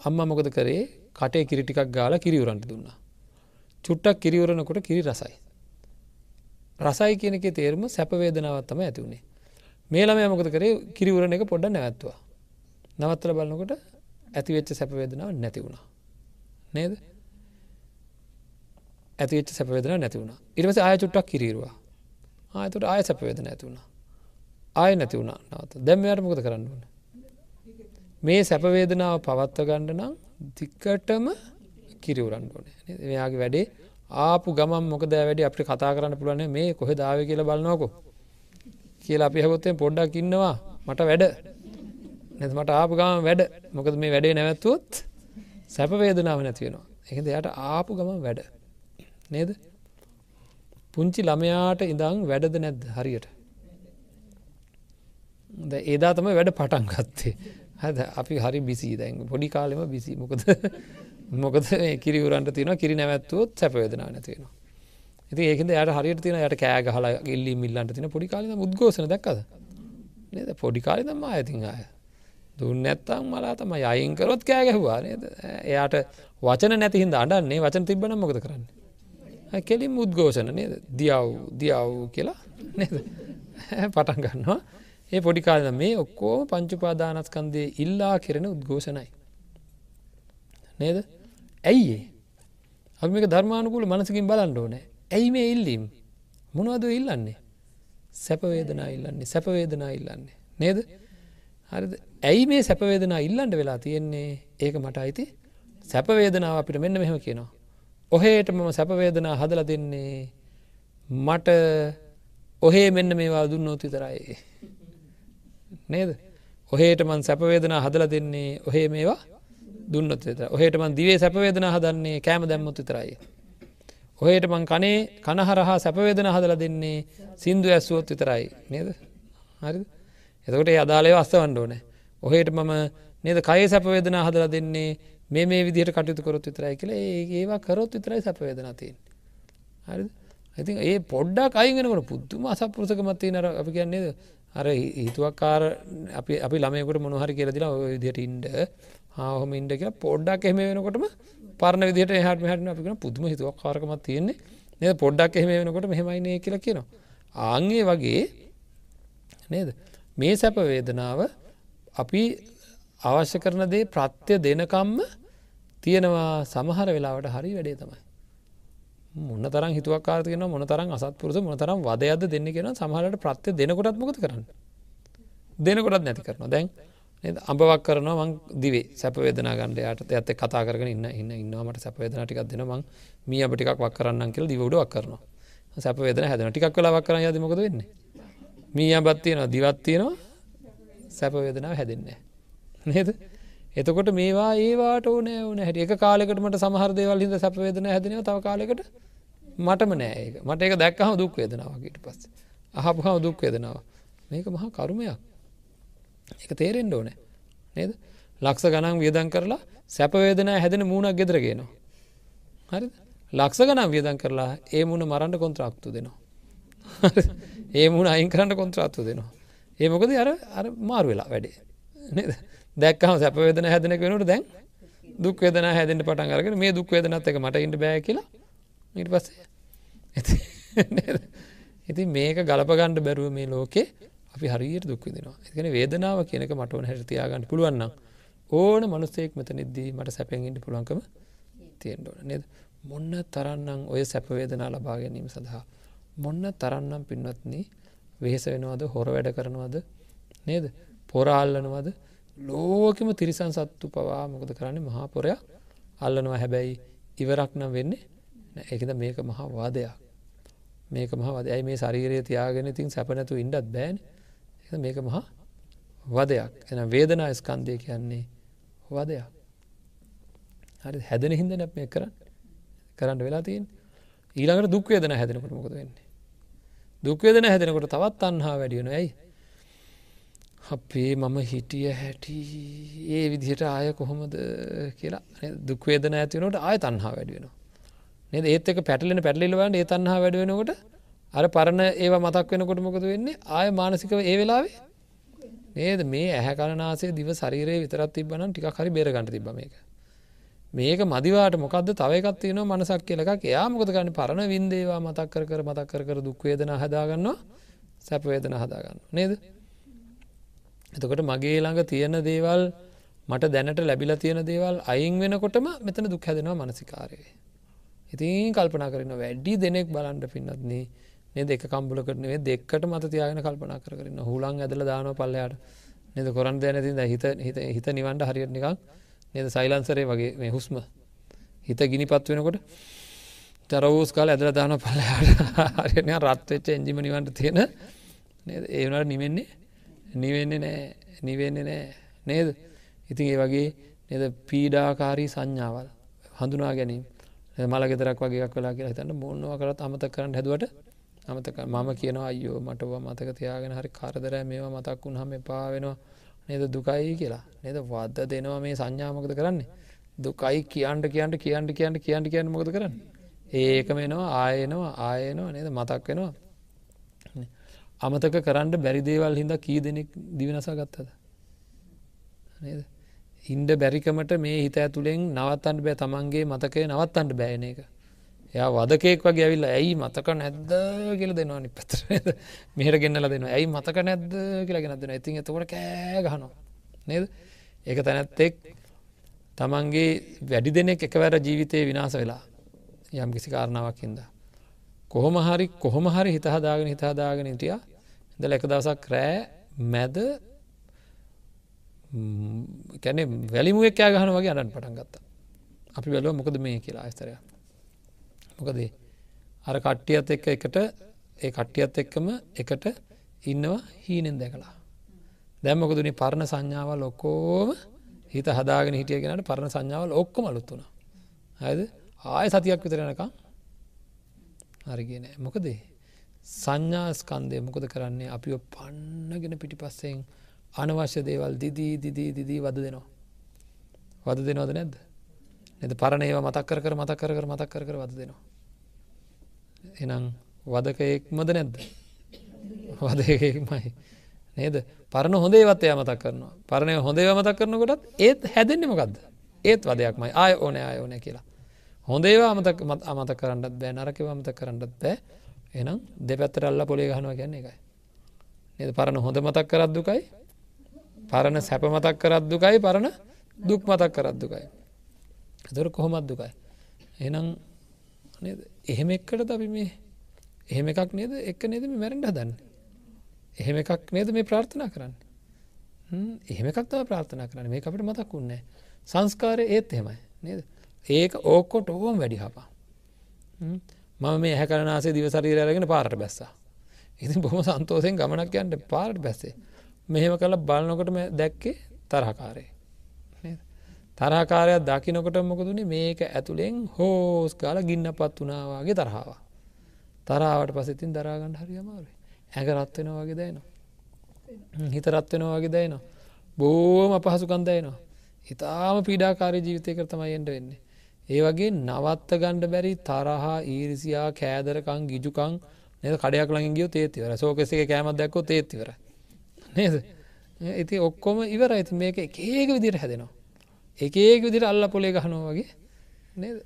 අම්ම මොකද කරේ? කටේ කිරිටිකක් ගාල කිරිවරන්ට දුන්නා. චුට්ටක් කිරිවරණකොට කිරි රසයි. රසයි කියනක තේරුම සැපවේදනාවත්තම ඇතිවුණේ මේලම මොකද කරේ? කිරිවරණ එක පොඩ්ඩ නැවත්වා නවත්තල බලන්නකොට ඇතිවෙච්ච සැපවේදනාව නැති වුණා. නේද? ඇතිවෙච්ච සැපවේදන නැතිවුණ ඉරිවස ආය චුට්ටක් කිරීවා ආයතුට ආය සැපවේදන ඇතිවුණ ආය නැති වුණ. නවත දැම්මයට මොකද කරන්න වන මේ සැපවේදනාව පවත්ව ගණ්ඩ නම් දික්කටම කිරිවරන්න ඕනේ. එයාගේ වැඩේ ආපු ගමන් මොකද වැඩි? අපට කතා කරන්න පුළන මේ කොහෙ දාව කියලා බලන්නකෝ කියලා අපි හැකොත්තෙන් පොඩ්ඩක් ඉන්නවා. මට වැඩ. නැමට ආපු ගම වැඩ. මොකද මේ වැඩේ නැවැත්තුවොත් සැපවේදනාව නැතිවෙනවා එක දෙයට ආපු ගම වැඩ. නේද? පුංචි ළමයාට ඉඳං වැඩද නැද්ද හරියට? ඒදා තම වැඩ පටන් ගත්තේ. හද අපි හරි බිසි දැන් පොඩි කාලෙම බිසි මොකද මොකද කිරිවරන්ට තින කිරි නැවත්තුවත් සැපවේදනා නැතිවෙනවා ඉති ඒකද යට හරියට තින යට කෑ හල ඉල්ලි මිල්ලන්ට තින පොඩි කාලම උද්ගෝසන දක්කද? නේද? පොඩි කාලි දම්ම ඇතින් අය දුන්න ඇත්තම් මලා තම යයින්කරොත් කෑ ගැහවා නේද? එයාට වචන නැතිහින්ද අඩන්නේ වචන තිබන මොකද කරන්නේ? කෙලින් උද්ගෝෂණ නේද? දියව් දියව් කියලා නේද? පටන් ගන්නවා. ඒ පොඩි කාලන මේ ඔක්කෝම පංචුපාදානස්කන්දය ඉල්ලා කෙරෙන උද්ඝෝෂණයි. නේද? ඇයි අපික ධර්මානුකූල මනසකින් බලන්න ඕනෑ. ඇයි මේ ඉල්ලීම්? මොනවද ඉල්ලන්නේ? සැපවේදනා ඉල්ලන්නේ සැපවේදනා ඉල්ලන්නේ. නේද? හරි ඇයි මේ සැපවේදනා ඉල්ලන්ට වෙලා තියෙන්නේ? ඒක මට අයිති. සැපවේදනාව අපිට මෙන්න මෙහෙම කියනවා. ඔහේට මම සැපවේදනා හදල දෙන්නේ මට ඔහේ මෙන්න මේවා දුන්නෝත් විතරයි. නේද? ඔහේට මන් සැපවේදනා හදල දෙන්නේ ඔහේ මේවා දුන්නොත් විතර ඔහේට මන් දිවේ සැපවේදනා හදන්නේ කෑම දැම්මොත් විතරයි. ඔහේට මං කනේ කනහරහා සැපවේදන හදල දෙන්නේ සින්දු ඇස්සුවොත් විතරයි. නේද? හරි එතකොට ඒ අදාලය අස්තවන්න ඕනෑ. ඔහේට මම නේද කය සැපවේදන හදල දෙන්නේ මේ මේ විදිහට කටයුතු කොරොත් විතරයි කියල ඒවා කරොත් විතරයි සැපවේදනතින් හරි ඇති ඒ පොඩ්ඩක් අයිගෙනකට පුද්දුම අසපුරසකමත්ති නර අපි කියන්නේද අර හිතුවක්කාර අපි අපි ළමයකට මොනහරි කියලදිලා ඔය විදිහට ඉන්ඩ හාහොම ඉන්ඩ කියලා පොඩ්ඩක් එහෙම වෙනකොටම පරණ විදිට හට හට අපින පුදුම හිතුවක් කාරකමත් තියෙන්නේ. නද? පොඩ්ඩක් එහෙම වෙනකොට මෙහෙමයිනය කියලා කියනවා. ආංගේ වගේ නේද? මේ සැප වේදනාව අපි අවශ්‍ය කරන දේ ප්‍රත්‍ය දෙනකම්ම තියෙනවා. සමහර වෙලාවට හරි වැඩේ තමයි. මොන්න තරම් හිතුවක් කාරතියන මොන තරම් අසත්පුරුස මොන තරම් වදයද දෙන්න කියෙන සමහලට ප්‍රත්‍ය දෙනකොටත් මොකද කරන්න. දෙනකොටත් නැති කරනවා. දැන් අඹවක් කරනවා මං දිවේ සැපවේදන ගණඩයට ඇත කතා කරන ඉන්න ඉන්න ඉන්නමට සැපවේදන ටිකක් දෙන මං මිය අප ටිකක් වක් කරන්න කියල දිවඩුවක් කරනවා. සැපවේදන හැදන ටිකක් කලාවක් කරන යදමකද වෙන්න? මී අබත්තියනවා දිවත්තියනවා සැපවේදනාව හැදෙන්නේ නේද? එතකොට මේවා ඒවාට ඕනෑ ඕන හැට. එක කාලෙකටමට සමහර දේවල් හිද සැපවේදන හැදනව. තව කාලෙකට මටම නෑ මට ඒක දැක්කහම දුක් වේදනාවගේට පස්ස. අහපුහම දුක් වේදනාව මේක මහා කරුමයක්. එක තේරෙන්ඩ ඕනෑ. නේද? ලක්ෂ ගනන් වියදන් කරලා සැපවේදනා හැදෙන මූුණක් ගෙදරගෙනවා හරි ලක්ෂ ගනම් වියදන් කරලා ඒ මුණ මරන්ඩ කොන්ත්‍රාක්තු දෙනවා. ඒ මුණ අයින් කරන්න කොන්ත්‍රාත්තු දෙනවා. ඒ මොකද අර අර මාරු වෙලා වැඩේ. නේද? දැක්කම සැපවේදන හැදෙන වෙනට දැන් දුක් වෙදන හැදෙන්ට පටන් අරගෙන මේ දුක් වෙදනත් එක මට ඉට බෑ කියලා ඊට පස්සේ. ඉති මේක ගලපගණ්ඩ බැරුව මේ ලෝකේ අපි හරියට දුක්විදිනවා එකන වේදනාව කියනක මටවන හැටිතියාගන්න පුළුවන්නම් ඕන මනුස්සෙක් මෙතනිද්දී මට සැපෙන්ගින්ට පුළුවන්කම තියෙන්ටෝන නේද? මොන්න තරන්නම් ඔය සැපවේදනා ලබා ගැනීම සඳහා මොන්න තරන්නම් පින්වත්න වෙහෙස වෙනවාද හොර වැඩ කරනවද නේද? පොරාල්ලනවද ලෝකම තිරිසන් සත්තු පවා මොකද කරන්නේ? මහා පොරයක් අල්ලනවා. හැබැයි ඉවරක් නම් වෙන්නේ එකද මේක මහා වාදයක්. මේක මහවද ඇයි මේ ශරීරය තියාගෙන තින් සැපනැතු ඉන්ඩත් බෑන? මේක මහා වදයක්. එන වේදනා ස්කන්දය කියන්නේ වදයක්. හරි. හැදෙන හිද නැ මේ කරන්න කරන්න වෙලා තියෙන් ඊළඟට දුක්වේදන හැදෙනකට මොකද වෙන්නේ? දුක්වේදන හැදෙනකොට තවත් අන්හා වැඩියන ඇයි? අපේ මම හිටිය හැටි ඒ විදිහට ආය කොහොමද කියලා. දුක්වේදන ඇතිවනට ආය තන්හා වැඩියෙනවා නද? ඒත් එක පැටලෙන පැටලිලවන්න ඒ තන්හා වැඩුවෙනකොට අර පරණ ඒව මතක් වෙනකොට මොකද වෙන්නේ? ආය මානසිකව ඒ වෙලාවේ නේද? මේ ඇහැ කලනාසේ දිව ශරීරයේ විතරත් තිබන ටික හරි බේරගට තිබ මේක. මේක මදිවාට මොකද තවයකත්තියන මනසක් කියලක එයා මොකද ගන්න පරණ වින්දේවා මතක් කර කර මතක් කර කර දුක්වේදන හදාගන්නවා සැපවේදන හදාගන්න නේද? එතකොට මගේ ළඟ තියෙන දේවල් මට දැනට ලැබිල තියෙන දේවල් අයින් වෙනකොටම මෙතන දුක් හැදෙනවා මනසිකාරයේ. ඉතින් කල්පනා කරන වැඩි දෙනෙක් බලන්ට පින්නත්න්නේ නේ. දෙක කම්බුල කරනේ දෙක්කට මත තියාගෙන කල්පනා කරන්න හුලන් ඇදල දානව පල්ලයාට නද? කොරන් දැන තිද හිත හිත හිත නිවන්ට හරියට නිකක් නද? සයිලන්සරේ වගේ මේ හුස්ම. හිත ගිනි පත් වෙනකොට තරවූස් කාල ඇදල දාන පල්ලයාට හරිනය රත්වෙච්ච එංජිම නිවන්ට තියෙන. ඒවනට නිවෙන්නේ නිවෙන්නේ නෑ නිවෙන්නේ නෑ. නේද? ඉතින් ඒ වගේ නද පීඩාකාරී සංඥාවල් හඳුනා ගැනීම. මල ගෙදරක් වගේක් වෙලා කියලා හිතන්න මොන්නව කරත් අමත කරන්න හැදුවට අමතක මම කියනවා අයෝ මටව මතක තියාගෙන හරි කරදර මේවා මතක් වුණ හම එපා වෙනවා. නේද? දුකයි කියලා. නේද? වද්ද දෙනවා මේ සංඥාමකද කරන්නේ? දුකයි කියන්ට කියන්ට කියන්ට කියන්ට කියන්ට කියන්න මොකද කරන්න? ඒකම එනවා ආයනවා ආයනවා නේද? මතක් වෙනවා. අමතක කරන්න බැරි දේවල් හින්ද කී දෙනෙක් දිවිනසා ගත්තද? නේද? ඉන්ඩ බැරිකමට මේ හිත ඇතුළෙන් නවත්තන්ට බෑ තමන්ගේ මතකය නවත්තන්ට බෑන එක. එයා වදකෙක් වගේ ඇවිල්ල ඇයි මතක නැද්ද? කියල දෙනවා නි පතර මෙහට ගෙන්න්නල දෙන්න ඇයි මතක නැද්ද? කියලා ගෙනදෙන ඉතින් එතකොට කෑ ගහනවා නේද? ඒක තැනැත්තෙක් තමන්ගේ වැඩි දෙනෙක් එකවැර ජීවිතය විනාස වෙලා යම් කිසි කාරණාවක් හින්ද. කොහොම හරි කොහොම හරි හිතහදාගෙන හිතාදාගෙන හිටිය. දල එක දවසක් රෑ මැද කැනෙ වැලිමුවක් කෑ ගහන වගේ අඩන් පටන් ගත්තා. අපි වැලුව මොකද මේ කියලා අස්තරය මොකදේ අර කට්ටියත් එක්ක එකට ඒ කට්ටියත් එක්කම එකට ඉන්නවා හීනෙන් දැකලා. දැම්මකොදුනේ පරණ සංඥාවල් ඔක්කෝම හිත හදාගෙන හිටියගෙනට පරණ සංඥාවල් ඔක්කොම අලුත් වුණ. ඇද ආය සතියක් විතරනකම් හරිගෙන මොකදේ සංඥාස්කන්දය මොකද කරන්නේ? අපිෝ පන්නගෙන පිටි පස්සෙන් අනවශ්‍ය දේවල් දිදී දිදී දිදී වද දෙනවා වද දෙනවද නැද්ද? එද පරණ ඒවා මතක් කර කර මතක් කර කර මතක් කර කර වද දෙනවා එනම් වදකයෙක්මද නැද්ද? වදයකෙක්මයි නේද? පරණ හොඳේවත් එය මතක් කරනවා. පරණය හොඳේ මතක් කරනකොටත් ඒත් හැදෙන්නෙ මොකක්ද ඒත් වදයක්මයි. ආය ඕන ආය ඕන කියලා. හොඳේවා අමතක් මත් අමත කරන්නත් බෑ නරකව අමත කරන්නත් බෑ. එනම් දෙපැත්තර අල්ල පොලේ ගහනවා කියන්නේ එකයි නද? පරණ හොඳ මතක් කරත් දුකයි? පරණ සැප මතක් කරත් දුකයි? පරණ දුක් මතක් කරත් දුකයි? එතර කොහොමත් දුකයි? එනම් එහෙම එක්කට අපි මේ එහෙම එකක් නේද? එක්ක නේද මේ මැරෙන්ඩ හදන්න? එහෙම එකක් නේද මේ ප්‍රාර්ථනා කරන්න? එහෙම එකක් තව ප්‍රාර්ථනා කරන්න. මේ අපිට මතක් වුන්නේ සංස්කාරය ඒත් එහෙමයි. නේද? ඒක ඕක්කොට ඕවම් වැඩි හපා. මම මේ හැකරනාසේ දිවසරීර අරගෙන පාරට බැස්සා. ඉතින් බොහම සන්තෝසයෙන් ගමනක් යන්ට පාරට බැස්සේ. මෙහෙම කළ බලනොකටම දැක්කේ තරහකාරය. තරහකාරයක් දකිනකොට මොකදුනේ මේක ඇතුළෙන් හෝස් කාල ගින්න පත් වනාවාගේ තරහාව තරාවට පසෙතින් දරාගණඩ හරි අමාරුවේ ඇඟ රත්වෙන වගේ දැනවා හිත රත්වෙන වගේ දැනවා බෝම අපහසුකන් දැනවා ඉතාම පීඩාකාරය ජීවිතය කරතමයි එන්ට වෙන්නේ ඒ වගේ නවත්ත ගණ්ඩ බැරි තරහා ඊරිසියා කෑදරකං ගිජුකං නද? කඩයක් ලඟින් ගියෝ තේතිවර සෝකෙසේ කෑමත් දැක්කෝ තේතිවර නේද? ඉති ඔක්කොම ඉවර ඇති මේක එකේක විදිර හැදෙනවා. එකේක විදිර අල්ල පොලේ ගහනෝ වගේ. නේද?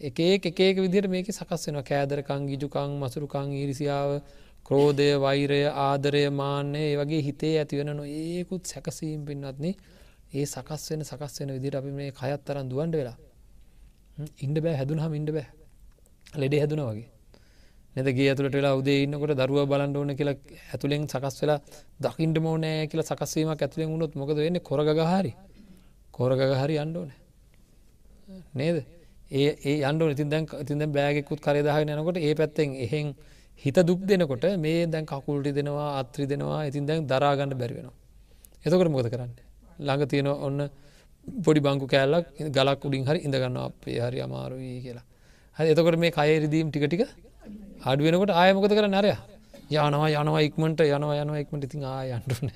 එකේ එකේක විදිර මේක සකස් වෙන කෑදරකං ගිජුකං මසුරුකං ඊරිසියාව ක්‍රෝධය වෛරය ආදරය මාන්‍ය ඒ වගේ හිතේ ඇතිවෙන නො ඒකුත් සැකසීම් පින්නත්න්නේ ඒ සකස් වෙන සකස් වෙන විදිට අපි මේ කයත් තරන් දුවන්ඩ වෙලා ඉන්ඩ බෑ හැදුන හම ඉන්ඩ බෑ. ලෙඩේ හැදුන වගේ. නැදගේ ඇතුළට වෙලා උදේ ඉන්නකොට දරුව බලන්ඩ ඕන කියලා ඇතුළෙන් සකස් වෙලා දකිින්ට මෝනෑ කියලා සකස්වීමක් ඇතුළෙන් වුණොත් මොකද වෙන්න? කොරගහරි කොරග හරි. අන්ඩෝන නේද? ඒ ඒ අන්ඩ ඉතින් දැන් ඉතින් බෑගෙකුත් කරදාහ යනකොට ඒ පැත්තෙන් එහෙන් හිත දුක් දෙනකොට මේ දැන් කකුල්ටි දෙනවා අත්‍රි දෙනවා. ඉතින් දැන් දරාගන්න බැරිවෙනවා එතකට මොද කරන්න? ළඟ තියෙන ඔන්න පොඩි බංකු කෑල්ලක් ගලක් උඩින් හරි ඉඳගන්න අපේ හරි අමාරුවී කියලා. හරි එතකොට මේ කයරිදීම් ටික ටික අඩුවෙනකොට ආයමකත කර නරය යනවා යනවා ඉක්මට යනවා යනවා ඉක්මට ඉතින් ආයන්ටුන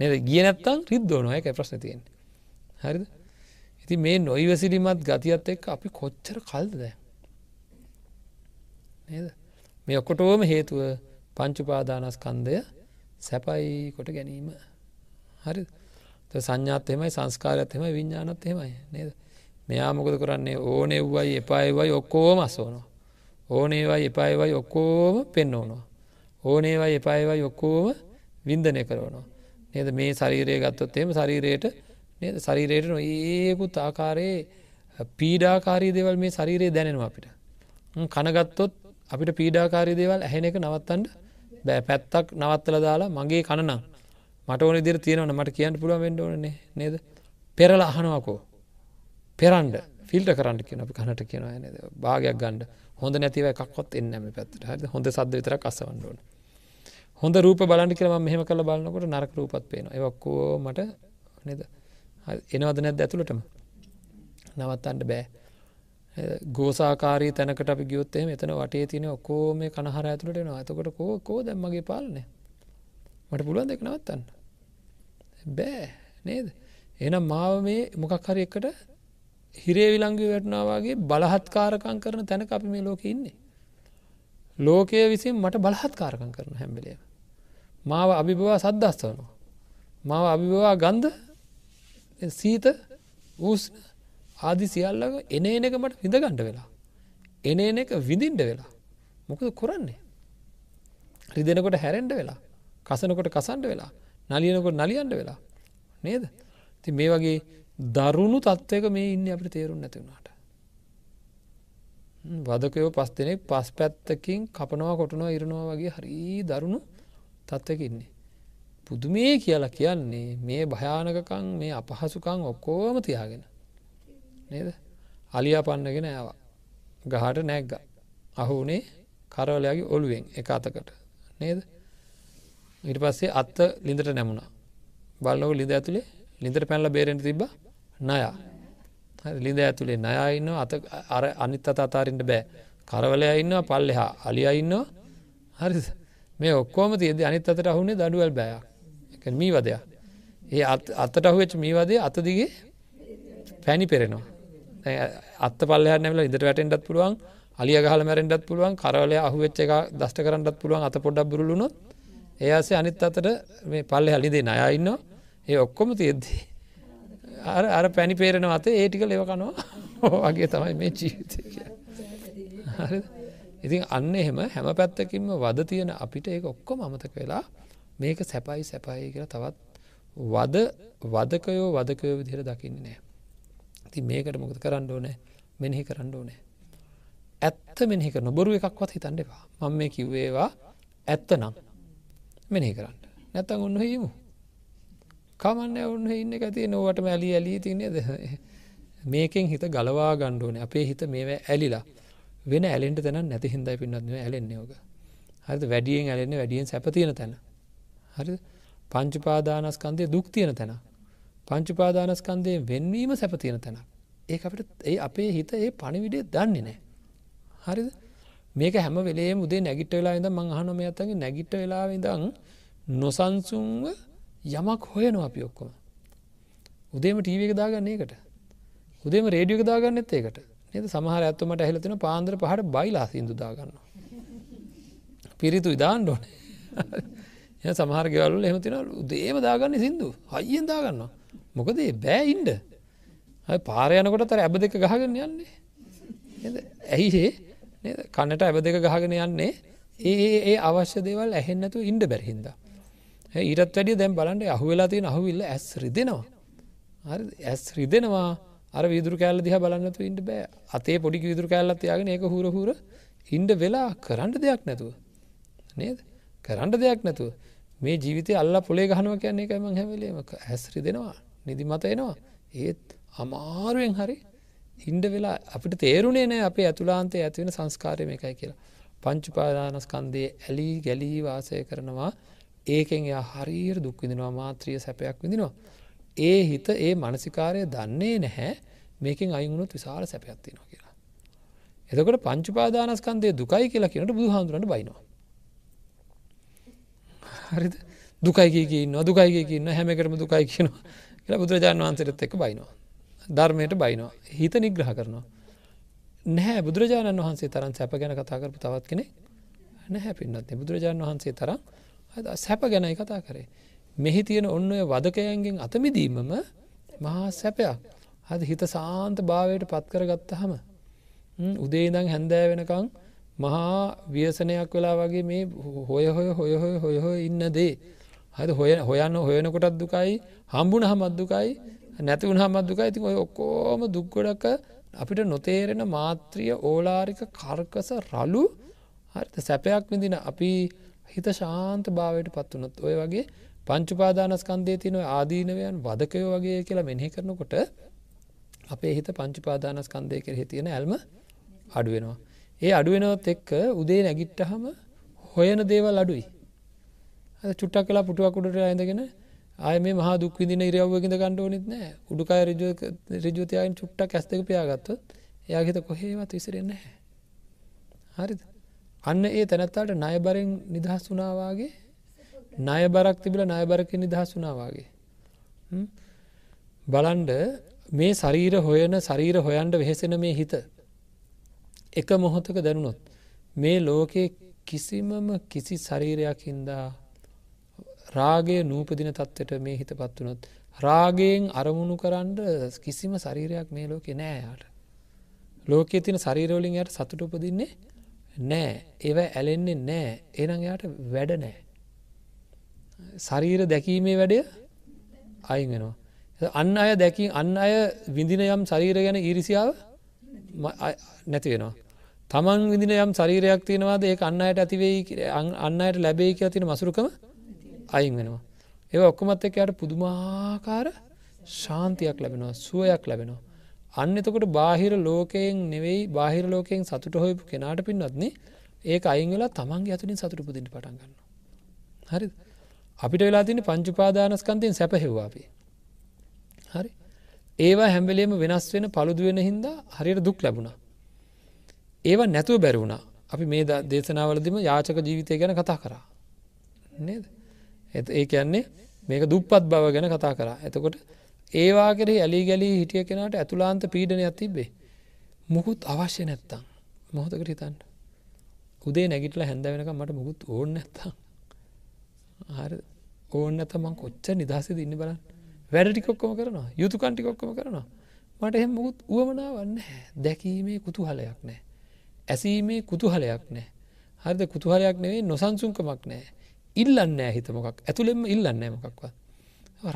නද? ගිය නැත්තම් රිද්දෝනොය එක ප්‍රශ්න තියෙන් හරිද? ඉති මේ නොයිවසිලිමත් ගතියත් එක් අපි කොච්චර කල්ද නේද? මේ ඔක්කොටෝම හේතුව පංචුපාදානස්කන්දය සැපයි කොට ගැනීම. හරි සංඥාත් එමයි සංස්කාරත් එම විඤ්ඥානත් එමයි නේද? මෙයා මොකද කරන්නේ? ඕන එව්වයි එපායිවයි ඔක්කෝම අසෝනවා ඕනේවයි එපායිවයි ඔක්කෝම පෙන්න ඕනවා ඕනේවයි එපායිවයි ඔක්කෝම වින්දනය කරවනවා නේද? මේ ශරීරය ගත්තොත් එම ශරීරයට නේද? ශරීරයට නො ඒකුත් ආකාරයේ පීඩාකාරී දෙවල් මේ ශරීරයේ දැනෙනවා අපිට. කනගත්තොත් අපිට පීඩාකාරී දේවල් ඇහෙන එක නවත්තන්ට බෑ. පැත්තක් නවත්තල දාලා මගේ කනනම් මට ඕන දිර තියෙනවන. මට කියන්න පුළුව වෙන්ඩ ඕනේ නේද? පෙරල අහනවකෝ. පෙරන්ඩ ෆිල්ට කරන්න කියන අපි කනට කියනවා නද? භාගයක් ගණ්ඩ හොඳ නැතිව එකක්කොත් එන්නම පැත්තට. හද හොඳ සද්ද විතර අසවන්නඩෝන හොඳ රූප බලන්න කියලම මෙහම කළ බලන්නකොට නරක රූපත් පේන එවක්කෝ මට නද? එනවද නැද ඇතුළටම? නවත්තන්ට බෑ. ගෝසාකාරී තැනකට අපි ගියොත්තේ මෙතන වටේ තියන ඔකෝ මේ කනහර ඇතුළට නවා ඇතකොට කෝ කෝ දැම්මගේ පාලනය මට පුළුවන් දෙක නවත්තන්න. බෑ නේද? එනම් මාව මේ මොකක් හරි එකට හිරේ විලංගි වැටනාවගේ බලහත්කාරකං කරන තැනක අපි මේ ලෝක ඉන්නේ. ලෝකය විසින් මට බලහත්කාරකං කරන හැම්බලේ මාව අභිබවා සද්දස්වනවා මාව අභිබවා ගන්ධ සීත ඌස්න ආදි සියල්ලක එන එනක මට විඳ ගණ්ඩ වෙලා. එන එන එක විඳින්ඩ වෙලා. මොකද කොරන්නේ? රිදෙනකොට හැරෙන්ඩ වෙලා. කසනකොට කසන්ඩ වෙලා. නලියනකොට නලියන්ඩ වෙලා. නේද? ති මේ වගේ දරුණු තත්ත්වක මේ ඉන්න අපට තේරුම් නැතිවුණට වදකයෝ පස් දෙනෙක් පස් පැත්තකින් කපනවා කොටනවා ඉරනවා වගේ හරි දරුණු තත්ත්වක ඉන්නේ. පුදුමේ කියලා කියන්නේ මේ භයානකකං මේ අපහසුකං ඔක්කෝම තියාගෙන. නේද? අලියා පන්නගෙන ඇවා ගහට නැග්ග. අහුනේ කරවලයාගේ ඔළුවෙන් එක අතකට. නේද? ඉට පස්සේ අත්ත ලිඳට නැමුණා. බලනක ලිඳ ඇතුළේ ලිඳට පැල්ල බේරෙන්ට තිබ නයා ලිඳ ඇතුළේ නයඉන්න අත අර අනිත් අත අතාරින්ට බෑ. කරවලය ඉන්නවා පල්ලෙහා අලිය ඉන්නවා. හරි මේ ඔක්කෝම තියද අනිත් අතට අහුනේ දඩුවල් බෑයක්. මී වදයක් ඒ අත්තට අහුවෙච් මී වදේ අතදිගේ පැණි පෙරෙනවා. අත්ත පල්ල නැල ඉදට වැටෙන්ටත් පුළුවන් අලිය ගහල මැරෙන්ටත් පුළුවන් කරවලය අහුවෙච්ච එක දස්ට කරන්නත් පුළුවන් අත පොඩ්ඩක් බුරුලුනොත් ඒයාසේ අනිත් අතට මේ පල්ලෙ හලිදේ නයඉන්න ඒ ඔක්කොම තියෙද්දී අර අර පැණි පේරෙන අතේ ඒටික ලෙවකනවා වගේ තමයි මේ ජීවිතය ඉතින් අන්න එහෙම හැම පැත්තකින්ම වද තියෙන අපිට ඒ ඔක්කොම අමතක වෙලා මේක සැපයි සැපයි කියලා තවත් වද වදකයෝ වදකයෝ විදිහර දකින්නේ නෑ ති මේකට මොකද කරන්න ඕනෑ? මෙනෙහි කරන්න ඕනෑ. ඇත්ත මෙනෙහි කරන බොරු එකක්වත් හිතන්න එපා. මං මේ කිව්වේවා ඇත්ත නම් මෙනෙහි කරන්න. නැතන් ඔන්න හිමු කමන්න ඔන්න ඉන්න ඇති නොවට මැලි ඇලී තිනේද මේකෙන් හිත ගලවා ගණ්ඩුවන අපේ හිත මේව ඇලිලා වෙන ඇලෙන්ට තැන නැති හින්දයි පින්නත්ව ඇලෙන්නේෝක හරිද? වැඩියෙන් ඇලෙන්න වැඩියෙන් සැපතියන තැන. හරි පංචුපාදානස්කන්දය දුක් තියෙන තැන. පංචුපාදානස්කන්දය වෙන්වීම සැපතියන තැන. ඒ අපට ඒ අපේ හිත ඒ පණිවිඩේ දන්නේ නෑ හරිද? මේක හැම වෙලේ මුදේ නැගිට වෙලා ඉඳ මං අහනොම ඇත්තගේ නැගිට වෙලා ඉඳං නොසන්සුන්ව යමක් හොයනවා අපි ඔක්කොම. උදේම ටීවක දාගන්න ඒකට. උදේම රේඩියක දාගන්නත් ඒකට. නද? සමහර ඇත්තමට ඇහලතින පාන්දර පහට බයිලා සිදු දාගන්න පිරිතු ඉදාන්න ඕන. එ සමහර ගෙවල්ල එහමතින උදේම දාගන්න සිින්දු. හයිියෙන් දාගන්න මොකදේ බෑ ඉන්ඩ පාරයනකොට තර ඇබ දෙක ගහගන්න යන්නේ. ඇයිඒ කන්නට ඇබ දෙක ගහගෙන යන්නේ. ඒ ඒ අවශ්‍ය දේවල් ඇහෙන්නතු ඉන්ඩ බැරහින්දා ඊටත් වැඩිය දැම් බලන්ට අහුවෙලා තියෙන අහුවිල්ල ඇස් රිදෙනවා. හරි ඇස් රිදෙනවා. අර විදුර කෑල්ල දිහ බලන්නතු ඉට බෑ. අතේ පොඩි විදුර කෑල්ලත් යාගෙන ඒක හුර හුර ඉන්ඩ වෙලා කරන්න දෙයක් නැතුව. නේද? කරන්න දෙයක් නැතුව. මේ ජීවිතය අල්ල පොලේ ගහනව කියන්නේ එකම හැවලේම ඇස්රි දෙනවා නිදි මත එනවා. ඒත් අමාරුවෙන් හරි ඉන්ඩ වෙලා අපිට තේරුණේ නෑ අපේ ඇතුලාන්තය ඇතිවෙන සංස්කාරයම එකයි කියලා පංචුපාදානස්කන්දේ ඇලී ගැලී වාසය කරනවා ඒකෙන් එයා හරීර දුක් විඳෙනවා මාත්‍රිය සැපයක් විඳිනවා. ඒ හිත ඒ මනසිකාරය දන්නේ නැහැ මේකින් අයිුණුත් විශාල සැපයක්ත්තිනවා කියලා. එතකොට පංචුපාදානස්කන්දය දුකයි කියලා කියනට බුදු හාදුරට බයිනවා. හරිද දුකයිකින්න දුකයිකින්න හැමකරම දුකයි කියනවා කියලා බුදුරජාණන් වහන්සේරත් එක්ක බයිනවා. ධර්මයට බයිනවා හිත නිග්‍රහ කරනවා. නැහැ බුදුරජාණන් වහන්සේ තරන් සැප ගැන කතා කරපු තවත් කෙනෙ නැහැ පින්නත් බුදුරජාණන් වහන්සේ තරම් සැප ගැනයි කතා කරේ. මෙහි තියෙන ඔන්න ඔය වදකයන්ගෙන් අතමිදීමම මහා සැපයක් හද හිත සාන්ත භාවයට පත්කර ගත්තහම උදේදං හැන්දෑ වෙනකං මහා ව්‍යසනයක් වෙලා වගේ මේ හොය හොය හොය හොය හොය හොය ඉන්න දේ හද හොය හොයන්න හොයනකොටත් දුකයි හම්බුණ හමත් දුකයි නැතිවුණ හමත් දුකයි ඉතින් ඔය ඔක්කෝම දුක්ගොඩක අපිට නොතේරෙන මාත්‍රිය ඕලාරික කර්කස රලු හරිත සැපයක් විදින අපි හිත ශාන්ත භාවයට පත් වනොත් ඔය වගේ පංචුපාදානස්කන්දය තියන ආදීනවයන් වදකයෝ වගේ කියලා මෙනෙහි කරනකොට අපේ හිත පංචුපාදානස්කන්දය කෙරෙහි තියෙන ඇල්ම අඩුවෙනවා. ඒ අඩුවෙනවත් එක්ක උදේ නැගිට්ටහම හොයන දේවල් අඩුයි. චුට්ටක් කලා පුටුවකුඩට ඇඳගෙන ආය මේ මහා දුක් විදින ඉරව්වකිද කණ්ඩ ඕනෙත් නෑ. උඩුකාය රජෝතයන් චුට්ටක් ඇස්තක පියාගත්තොත් එයාගෙත කොහේවත් විසරෙන්න හැ. හරිද? අන්න ඒ තැනැත්තාට නයබරෙන් නිදහස් වනාවාගේ නය බරක් තිබිල නය බරක නිදහස් වනාවාගේ බලන්ඩ මේ ශරීර හොයන ශරීර හොයන්ට වෙහෙසෙන මේ හිත එක මොහොතක දැනුනොත් මේ ලෝකයේ කිසිමම කිසි ශරීරයක්හින්දා රාගය නූපදින තත්වට මේ හිත පත්වනොත් රාගයෙන් අරමුණු කරන්න කිසිම ශරීරයක් මේ ලෝකෙ නෑයාට ලෝකයේ තින ශරීරෝලින් යට සතුට උපදින්නේ නෑ. ඒව ඇලෙන්නේ නෑ. එනම් යාට වැඩ නෑ. ශරීර දැකීමේ වැඩය අයින් වෙනවා. අන්න අය දැකි අන්න අය විඳින යම් ශරීර ගැන ඉරිසිාව නැති වෙනවා. තමන් විදින යම් ශරීරයක් තියෙනවාද? ඒ අන්න අයට ඇතිවෙයි අන්න අයට ලැබේ කිය තින මසුරුකම අයින් වෙනවා. ඒ ඔක්කොමත් එක් යට පුදුමාකාර ශාන්තියක් ලැබෙනවා සුවයක් ලැබෙනවා. අන්න එතකොට බාහිර ලෝකයෙන් නෙවෙයි බාහිර ලෝකයෙන් සතුට හොයපු කෙනාට පින්වත්න ඒක අයින් වෙලා තමන්ගේ ඇතුලින් සතුට පුදිට පටන් ගන්න හරි? අපිට වෙලා තින පංචුපාදානස්කන්තයෙන් සැපහෙව්වාපේ හරි? ඒවා හැම්බලේම වෙනස් වෙන පළුදු වෙන හින්දා හරියට දුක් ලැබුණා. ඒව නැතුව බැරවුණා අපි මේ දේශනාවලදිම යාචක ජීවිතය ගැන කතා කරා. නේද? ඒ කියන්නේ මේක දුප්පත් බව ගැන කතා කරා. එතකොට ඒවා කරේ ඇලි ගැලී හිටිය කෙනට ඇතුලාන්ත පීඩනයක් තිබ්බේ. මුකුත් අවශ්‍ය නැත්තම්. මොහොතකට හිතන්න. උදේ නැගිටල හැඳ වෙනක මට මුකුත් ඕන්න නැත්තම්. හරි. ඕන්න ඇත මං කොච්ච නිදහස ඉන්න බලන්න. වැඩටිකොක්කොම කරනවා. යුතුකන්ටිකොක්කොම කරනවා. මට එහෙම මුකුත් වුවමනාවන්න දැකීමේ කුතුහලයක් නෑ ඇසීමේ කුතුහලයක් නෑ හරිද? කුතුහලයක් නෙවේ නොසන්සුන්කමක් නෑ ඉල්ලන්න හිත මොකක්. ඇතුළෙම ඉල්ලන්න මොකක්වත්.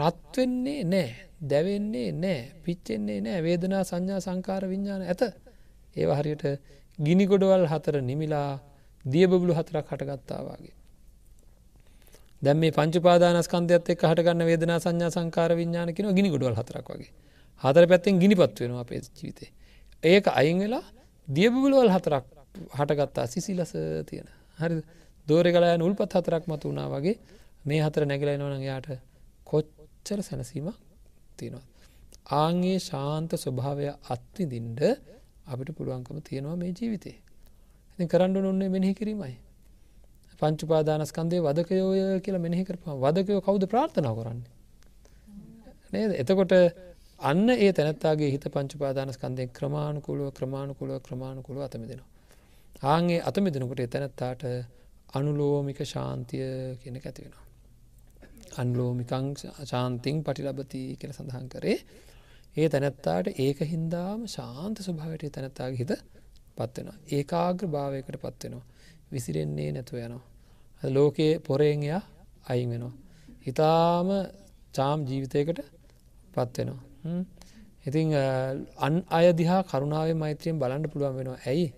රත්වෙන්නේ නෑ දැවෙන්නේ නෑ පිච්චෙන්නේ නෑ වේදනා සංඥා සංකාර විඤ්ඥාන ඇත. ඒව හරියට ගිනිගොඩවල් හතර නිමිලා දියබබලු හතරක් හටගත්තාවාගේ දැම මේ පංචපාදානස්කන්ධයත් එක් හටගන්න වේදනා සංඥා සංකාර විඤ්ඥාන කෙන ගිනි ගොඩවල් හතරක් වගේ. හතර පැත්තෙන් ගිනිපත් වෙනවා අපේ ජීවිතේ. ඒක අයින් වෙලා දියබබලවල් හතරක් හටගත්තා. සිසිලස තියෙන. හරි දෝර කලා උල්පත් හතරක් මතු වුණා වගේ මේ හතර නැගලයි නොන යාට කොච්චර සැනසීමක් තියෙනවා. ආංගේ ශාන්ත ස්වභාවය අත්විදින්ඩ අපිට පුළුවන්කම තියෙනවා මේ ජීවිතේ. ඉතින් කරන්න නොන්නේ මෙනෙහි කිරීමයි. පංචුපාදානස්කන්දේ වදකයෝය කියලා මෙනෙහි කරපා වදකයෝ කවුද ප්‍රාර්ථනාව කරන්නේ. නේද එතකොට අන්න ඒ තැනත්තාගේ හිත පංචුපාදානස්කන්දයෙන් ක්‍රමාණුකුළුව ක්‍රමාණුකුළුව ක්‍රමාණුකුළුව අතමිදෙනවා. ආන්ගේ අතමිදනකොට එතැනැත්තාට අනුලෝමික ශාන්තිය කියන ඇතිවෙනවා. අන්ලෝමිකං ශාන්තිං පටිලබති කියල සඳහන් කරේ. ඒ තැනැත්තාට ඒක හින්දාම ශාන්ත ස්වභාවට තැනැත්තාගේ හිත පත්වෙනවා ඒකාග්‍ර භාවයකට පත්වෙනවා විසිරෙන්නේ නැතුව යනවා. ලෝකයේ පොරේංයා අයින් වෙනවා. හිතාම චාම් ජීවිතයකට පත්වෙනවා ඉතිං අන් අය දිහා කරුණාවේ මෛත්‍රියෙන් බලන්න පුළුවන් වෙනවා. ඇයි?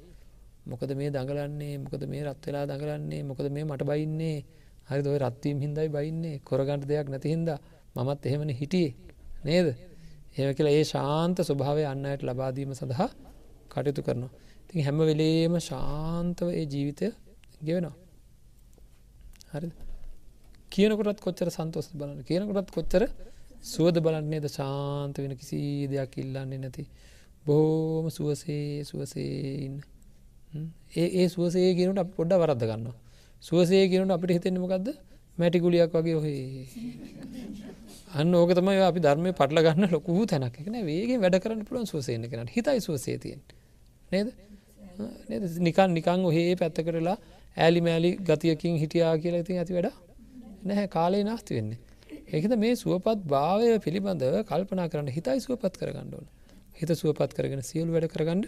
මොකද මේ දඟලන්නේ? මොකද මේ රත් වෙලා දඟලන්නේ? මොකද මේ මට බයින්නේ? හරි ඔය රත්වීම් හින්දයි බයින්නේ. කොරගන්ට දෙයක් නැති හින්දා මමත් එහෙමන හිටියේ. නේද? ඒව කියලා ඒ ශාන්ත ස්වභාවය අන්නයට ලබාදීම සඳහා කටයුතු කරනවා. තින් හැම වෙලේම ශාන්තව ඒ ජීවිතය ගෙවෙනවා. හරි කියනකොටත් කොච්චර සන්තෝස බලන්න. කියනකොටත් කොච්චර සුවද බලන්නේ ද ශාන්ත වෙන කිසි දෙයක් ඉල්ලන්නේ නැති. බොහෝම සුවසේ සුවසේඉන්න ඒ ඒ සුවසේ කියනට අප පොඩ්ඩ වරද්ද ගන්නවා. සුවසේ කියනට අපිට හිතෙන්නේ මොකක්ද මැටිකුලියක් වගේ ඔහේ. අන්න ඕක තමයි අපි ධර්මය පටල ගන්න ලොකු තැනක්. එකන වේගේ වැඩ කරන්න පුළුවන් සුවසයන කෙනට. හිතයි සුවසේතියෙන් නේද? නිකන් නිකං ඔහේ පැත්තකරලා ඇලි මෑලි ගතියකින් හිටියා කියලා ඉතින් ඇති වැඩ නැහැ. කාලේ නාස්ති වෙන්නේ. ඒකද මේ සුවපත් භාවය පිළිබඳව කල්පනා කරන්න. හිතයි සුවපත් කරගන්නඩුවන හිත සුවපත් කරගෙන සියලු වැඩ කරගන්න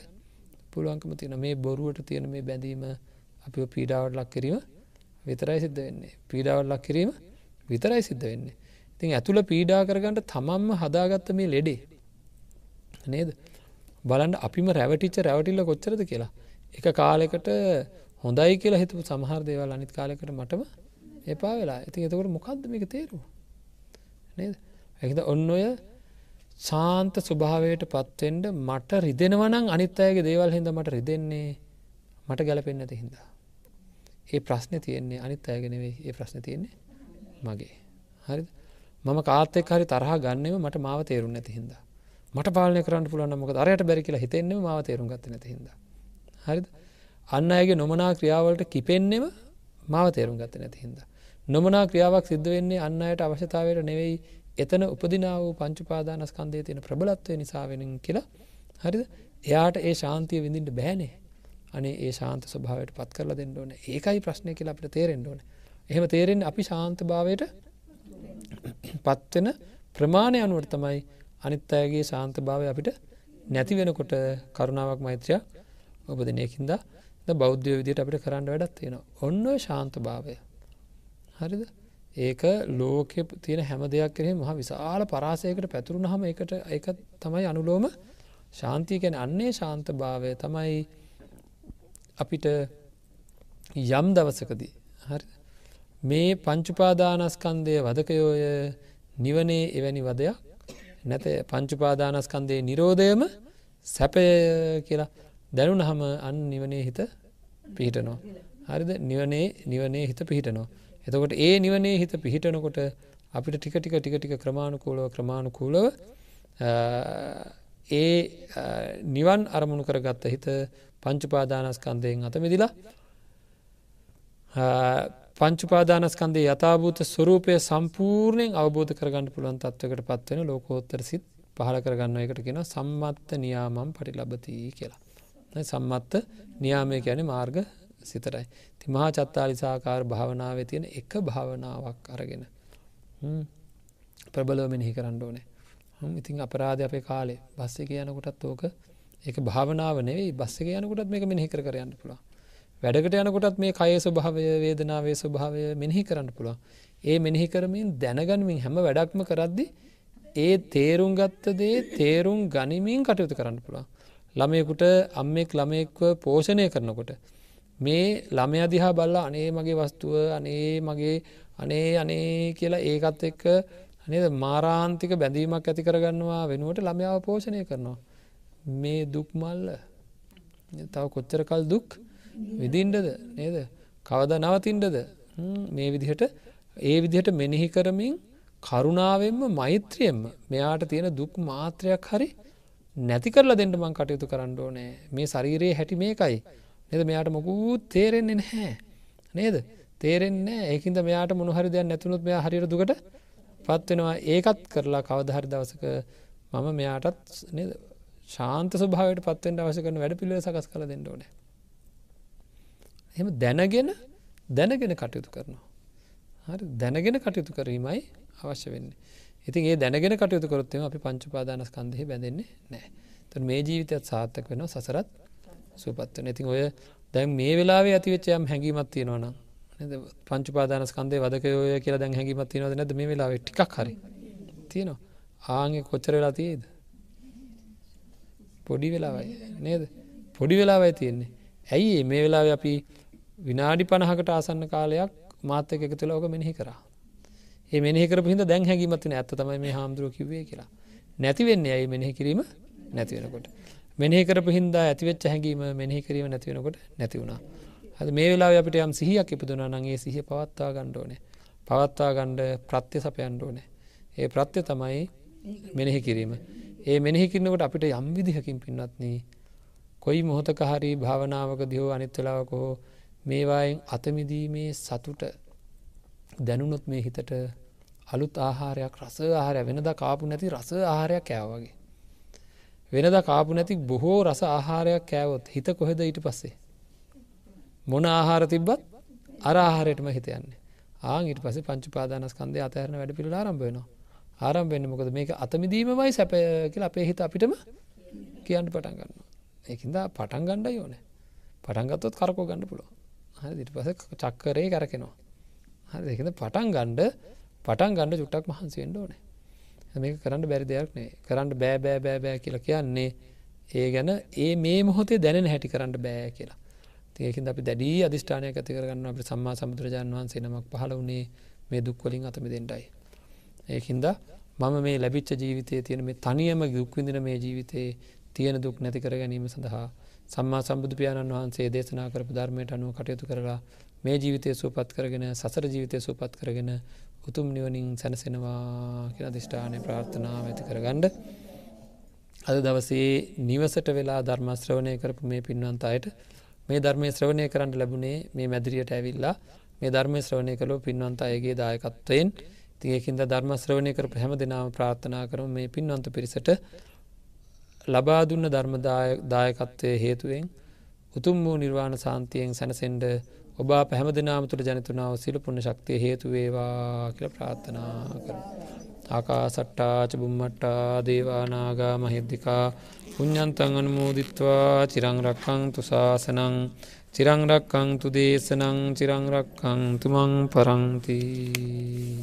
පුළුවන්කම තියෙන මේ බොරුවට තියෙන මේ බැඳීම අපි පීඩාවට ලක් කිරීම විතරයි සිද්ධ වෙන්නේ. පීඩාවල් ලක් කිරීම විතරයි සිද්ධ වෙන්නේ. ඉතින් ඇතුළ පීඩා කරගන්නට තමන්ම හදාගත්ත මේ ලෙඩේ නේද? බලන්ට අපිම රැවටිච්ච රැවටිල්ල කොච්චරද කියලා. එක කාලෙකට හොඳයි කියලා හිතපු සමහර දේවල් අනිත් කාලෙකට මටම එපා වෙලා. ඉතින් එතකොට මොකක්ද මේක තේරු නේද? ඇහිද ඔන්න ඔය සාන්ත ස්වභාවයට පත්වෙන්ඩ මට රිදෙනවනං අනිත් අයගේ දේවල් හිද මට රිදෙන්නේ මට ගැලපෙන්න්න ඇති හින්දා. ඒ ප්‍රශ්න තියෙන්නේ අනිත් අයගෙනවේ ඒ ප්‍රශ්න තියෙන්නේ මගේ. හරි මම කාතෙක් හරි තරහ ගන්නව මට මාව තේරුම් නැති හිද මට පාලනය කරන්න පුළුවන් මොක අරයට බැරි කියලා හිතෙන්නේ මාව තේරුම් ගත නැති හිද හරිද? අන්න අයගේ නොමනා ක්‍රියාවලට කිපෙන්නෙම මාව තේරුම් ගත නැති හිද නොමනා ක්‍රියාවක් සිද්ධ වෙන්නේ අන්න අයට අවශ්‍යතාවයට නෙවෙයි එතන උපදිනාව පංචුපාදානස්කන්දය තියෙන ප්‍රබලත්වය නිසාවෙන කියලා හරිද? එයාට ඒ ශාන්තිය විඳින්ට බෑනේ. අනේ ඒ ශාන්ත ස්වභාවයට පත් කරලා දෙන්න ඕන. ඒකයි ප්‍රශ්නය කියලා අපට තේරෙන්ට ඕන. එහෙම තේරෙන් අපි ශාන්ත භාවයට පත්වෙන ප්‍රමාණය අනුවට තමයි අනිත් අයගේ ශාන්ත භාවය අපිට නැති වෙනකොට කරුණාවක් මෛත්‍රයක් ඔබදනයකින්ද ද බෞද්ධය විදියට අපිට කරන්න වැඩත් තියෙන ඔන්න ශාන්ත භාවය. හරිද? ඒක ලෝක තියෙන හැම දෙයක් කරේ මහ විශාල පරාසයකට පැතුරුණ හම එකට එක තමයි අනුලෝම ශාන්තිය කැන අන්නේ ශාන්ත භාවය තමයි අපිට යම් දවසකදී හරි මේ පංචුපාදානස්කන්දය වදකයෝය නිවනේ එවැනි වදයක් නැත පංචුපාදානස්කන්දේ නිරෝධයම සැපය කියලා දැනුන හම අන් නිවනේ හිත පිහිටනවා. හරිද නිවනේ නිවනේ හිත පිහිටනවා. එතකොට ඒ නිවනේ හිත පිහිටනකොට අපිට ටික ටික ටික ටික ක්‍රමාණුකූලව ක්‍රමාණුකූලව ඒ නිවන් අරමුණු කරගත්ත හිත පංචුපාදානස්කන්දයෙන් අතමෙදිලා පංචුපාදානස්කන්දේ යථභූත ස්වරූපය සම්පූර්ණයෙන් අවබෝධ කරගන්න පුළුවන් තත්වකට පත්වෙන ලෝකෝත්තර සිත් පහල කරගන්න එකට කියෙන සම්මත්ත නියාමම් පටි ලබතිී කියලා. සම්මත්ත නියාමය ගැන මාර්ග සිතරයි. ති මහා චත්තාලිසාකාර භාවනාව තියෙන එක භාවනාවක් අරගෙන. ප්‍රබලව මෙනෙහි කරන්න ඕනේ. ඉතින් අපරාධ අපේ කාලේ බස්සක යනකොටත් ඕක එක භාවනාව නෙවෙයි බස්සක යනකොටත් මේක මෙනෙහි කර කරයන්න පුළුවන්. වැඩකට යනකොටත් මේ කය ස්වභාවය වේදනාවේ ස්වභාවය මෙනෙහි කරන්න පුළුවන්. ඒ මෙනෙහි කරමින් දැනගනිමින් හැම වැඩක්ම කරද්දි ඒ තේරුම් ගත්ත දේ තේරුම් ගනිමින් කටයුතු කරන්න පුළුවන්. ළමයකුට අම්මෙක් ළමයෙක්ව පෝෂණය කරනකොට මේ ළමය දිහා බල්ලා අනේ මගේ වස්තුව අනේ මගේ අනේ අනේ කියලා ඒකත් එක්ක නේද මාරාන්තික බැඳීමක් ඇති කරගන්නවා වෙනුවට ළමයාව පෝෂණය කරනවා. මේ දුක්මල්ල තව කොච්චර කල් දුක් විදින්ඩද නේද? කවද නවතින්ඩද මේ විදිහට ඒ විදිහට මෙනෙහි කරමින් කරුණාවෙන්ම මෛත්‍රියෙන්ම මෙයාට තියෙන දුක් මාත්‍රයක් හරි නැති කරලා දෙන්න මං කටයුතු කරන්න ඕනෑ. මේ ශරීරයේ හැටි මේකයි. නද? මෙයාට මොකුත් තේරෙන්නේ නැහැ. නේද? තේරෙන්නේ ඒකින්ද මෙයාට මොනහරි දෙයක් නැතුනුත් මෙයා හරිර දුකට පත්වෙනවා ඒකත් කරලා කවදහරි දවසක මම මෙයාටත් ශාන්ත ස්වභාවට පත්වෙන් අවශ්‍ය කරන වැඩ පිළිව සකස් කළ දෙන්න ඕනෑ. එම දැනගෙන දැනගෙන කටයුතු කරනවා. හරි. දැනගෙන කටයුතු කිරීමයි අවශ්‍ය වෙන්නේ. ඉතින් ඒ දැනගෙන කටයුතු කරොත්තම අපි පංචුපාදානස්කන්දෙහි බැඳෙන්නේ නෑ. තුන් මේ ජීවිතයත් සාර්ථක වෙන සසරත් සුපත්වන. ඉතින් ඔය දැන් මේ වෙලාවේ ඇතිවෙච්චයම් හැඟීමත් තියෙනවන පංචුපාදානස්කන්දේ වදකයෝය කියලා දැන් හැඟීමත් තියෙනවද නැද මේ වෙලාව ටිකක් හරි තියෙනවා. ආගේ කොච්චර වෙලා තියේද. පොඩි වෙලාවයි නේද පොඩි වෙලාවයි තියෙන්නේ. ඇයි මේ වෙලාව අපි විනාඩි පණහකට ආසන්න කාලයක් මාත්‍යක එක තුළ ඕක මෙනෙහි කරා. ඒ මෙනෙහිකර පිහිද දැන් හැකිමත්වන ඇත්ත තමයි මේ හාමුදුරුව කිවේ කියලා. නැතිවෙන්නේ ඇයි මෙනෙහි කිරීම නැතිවෙනකොට. මෙනෙහිකර පිහින්දා ඇතිවෙච්ච හැඟීම මෙනෙහි කිරීම නැතිවෙනකොට නැති වුණා. හද මේ වෙලා අපිට යම් සිහියක් ඉපදුන නගේ සිහ පවත්වා ගණ්ඩෝනේ. පවත්වා ගණ්ඩ ප්‍රත්‍ය සපයන්ඩෝනේ. ඒ ප්‍රත්‍ය තමයි මෙනෙහි කිරීම. ඒ මෙනෙහි කිරනකොට අපිට යම් විදිහකින් පින්නත්න්නේ කොයි මොහොතක හරි භාවනාවක දියෝ අනිත් වෙලාවක හෝ මේවායෙන් අතමිදීමේ සතුට දැනුනොත් මේ හිතට අලුත් ආහාරයක් රස ආහාරය වෙනද කාපු නැති රස ආහාරයක් කෑවගේ. වෙනද කාපු නැති බොහෝ රස ආහාරයක් කෑවොත් හිත කොහෙද ඊට පස්සේ. මොන ආහාර තිබ්බත් අර ආහාරයටම හිත යන්නේ. ආ ඊට පස පංචු පාදානස්කන්දය අතහරන වැඩ පිළ ආරම්භ වෙනවා. ආරම්භ වෙන්න මොකද? මේක අතමිදීමමයි සැපය කියලා අපේ හිත අපිටම කියන්න පටන් ගන්න ඒකින්ද පටන් ගණ්ඩ යෝන පටන්ගත්තොත් කරකෝ ගණඩ පුළුව හරිට පස චක්කරේ කරකෙනවා. හරි දෙකද පටන් ගණ්ඩ පටන් ගණඩ චුට්ටක් මහන්සිෙන්ට ඕනේ. මේක කරන්න බැරි දෙයක් නේ. කරන්න බෑ බෑ බෑ බෑ කියලා කියන්නේ ඒ ගැන ඒ මේ මොහොතේ දැනෙන හැටි කරන්න බෑ කියලා. ඒකින් අපි දැඩී අධිෂ්ඨානය ඇති කරගන්න අප සම්මා සමුදුරජාන් වහන්සේ නමක් පහල වුණේ මේ දුක්වලින් අතම දෙෙන්ටයි ඒකින්ද මම මේ ලැබිච්ච ජීවිතය තියෙන මේ තනියම දුක්විඳන මේ ජීවිතයේ තියෙන දුක් නැති කර ගැනීම සඳහා සම්මා සම්බුදු පියාණන් වහන්සේ දේශනා කරපු ධර්මයට අනුව කටයුතු කරලා මේ ජීවිතය සූපත් කරගෙන සසර ජීවිතය සූපත් කරගෙන උතුම් නිවනින් සැනසෙනවා කියලා දිෂ්ඨානය ප්‍රාර්ථනාව ඇති කරගණ්ඩ අද දවසේ නිවසට වෙලා ධර්මශ්‍රවණය කරපු මේ පින්වන්ත අයට මේ ධර්මය ශ්‍රවණය කරන්න ලැබුණේ මේ මැදිරියට ඇවිල්ලා. මේ ධර්මය ශ්‍රවණය කළෝ පින්වන්ත අයගේ දායකත්වයෙන්. තියකින්ද ධර්මශ්‍රවණය කර පැහැම දෙනාව ප්‍රාර්ථනා කරම මේ පින්වන්ත පිරිසට ලබා දුන්න ධර්මදායකත්වය හේතුවෙන් උතුම් වූ නිර්වාණ සාන්තියෙන් සැනසෙන්ඩ ඔබ පැහම දෙනාම තුළ ජනතුනාව සිල පුුණ ශක්තිය හේතු වේවා කියල ප්‍රාර්ථනා කර. ආකා සට්ටාච බුම්මට්ටා දේවානාගා මහිද්දිකා පුඤ්ඥන්තන් අනුමෝදිත්වා චිරංරක්කං තුසාසනං චිරංරක්කං තු දේශනං චිරංරක්කං තුමං පරංතිී.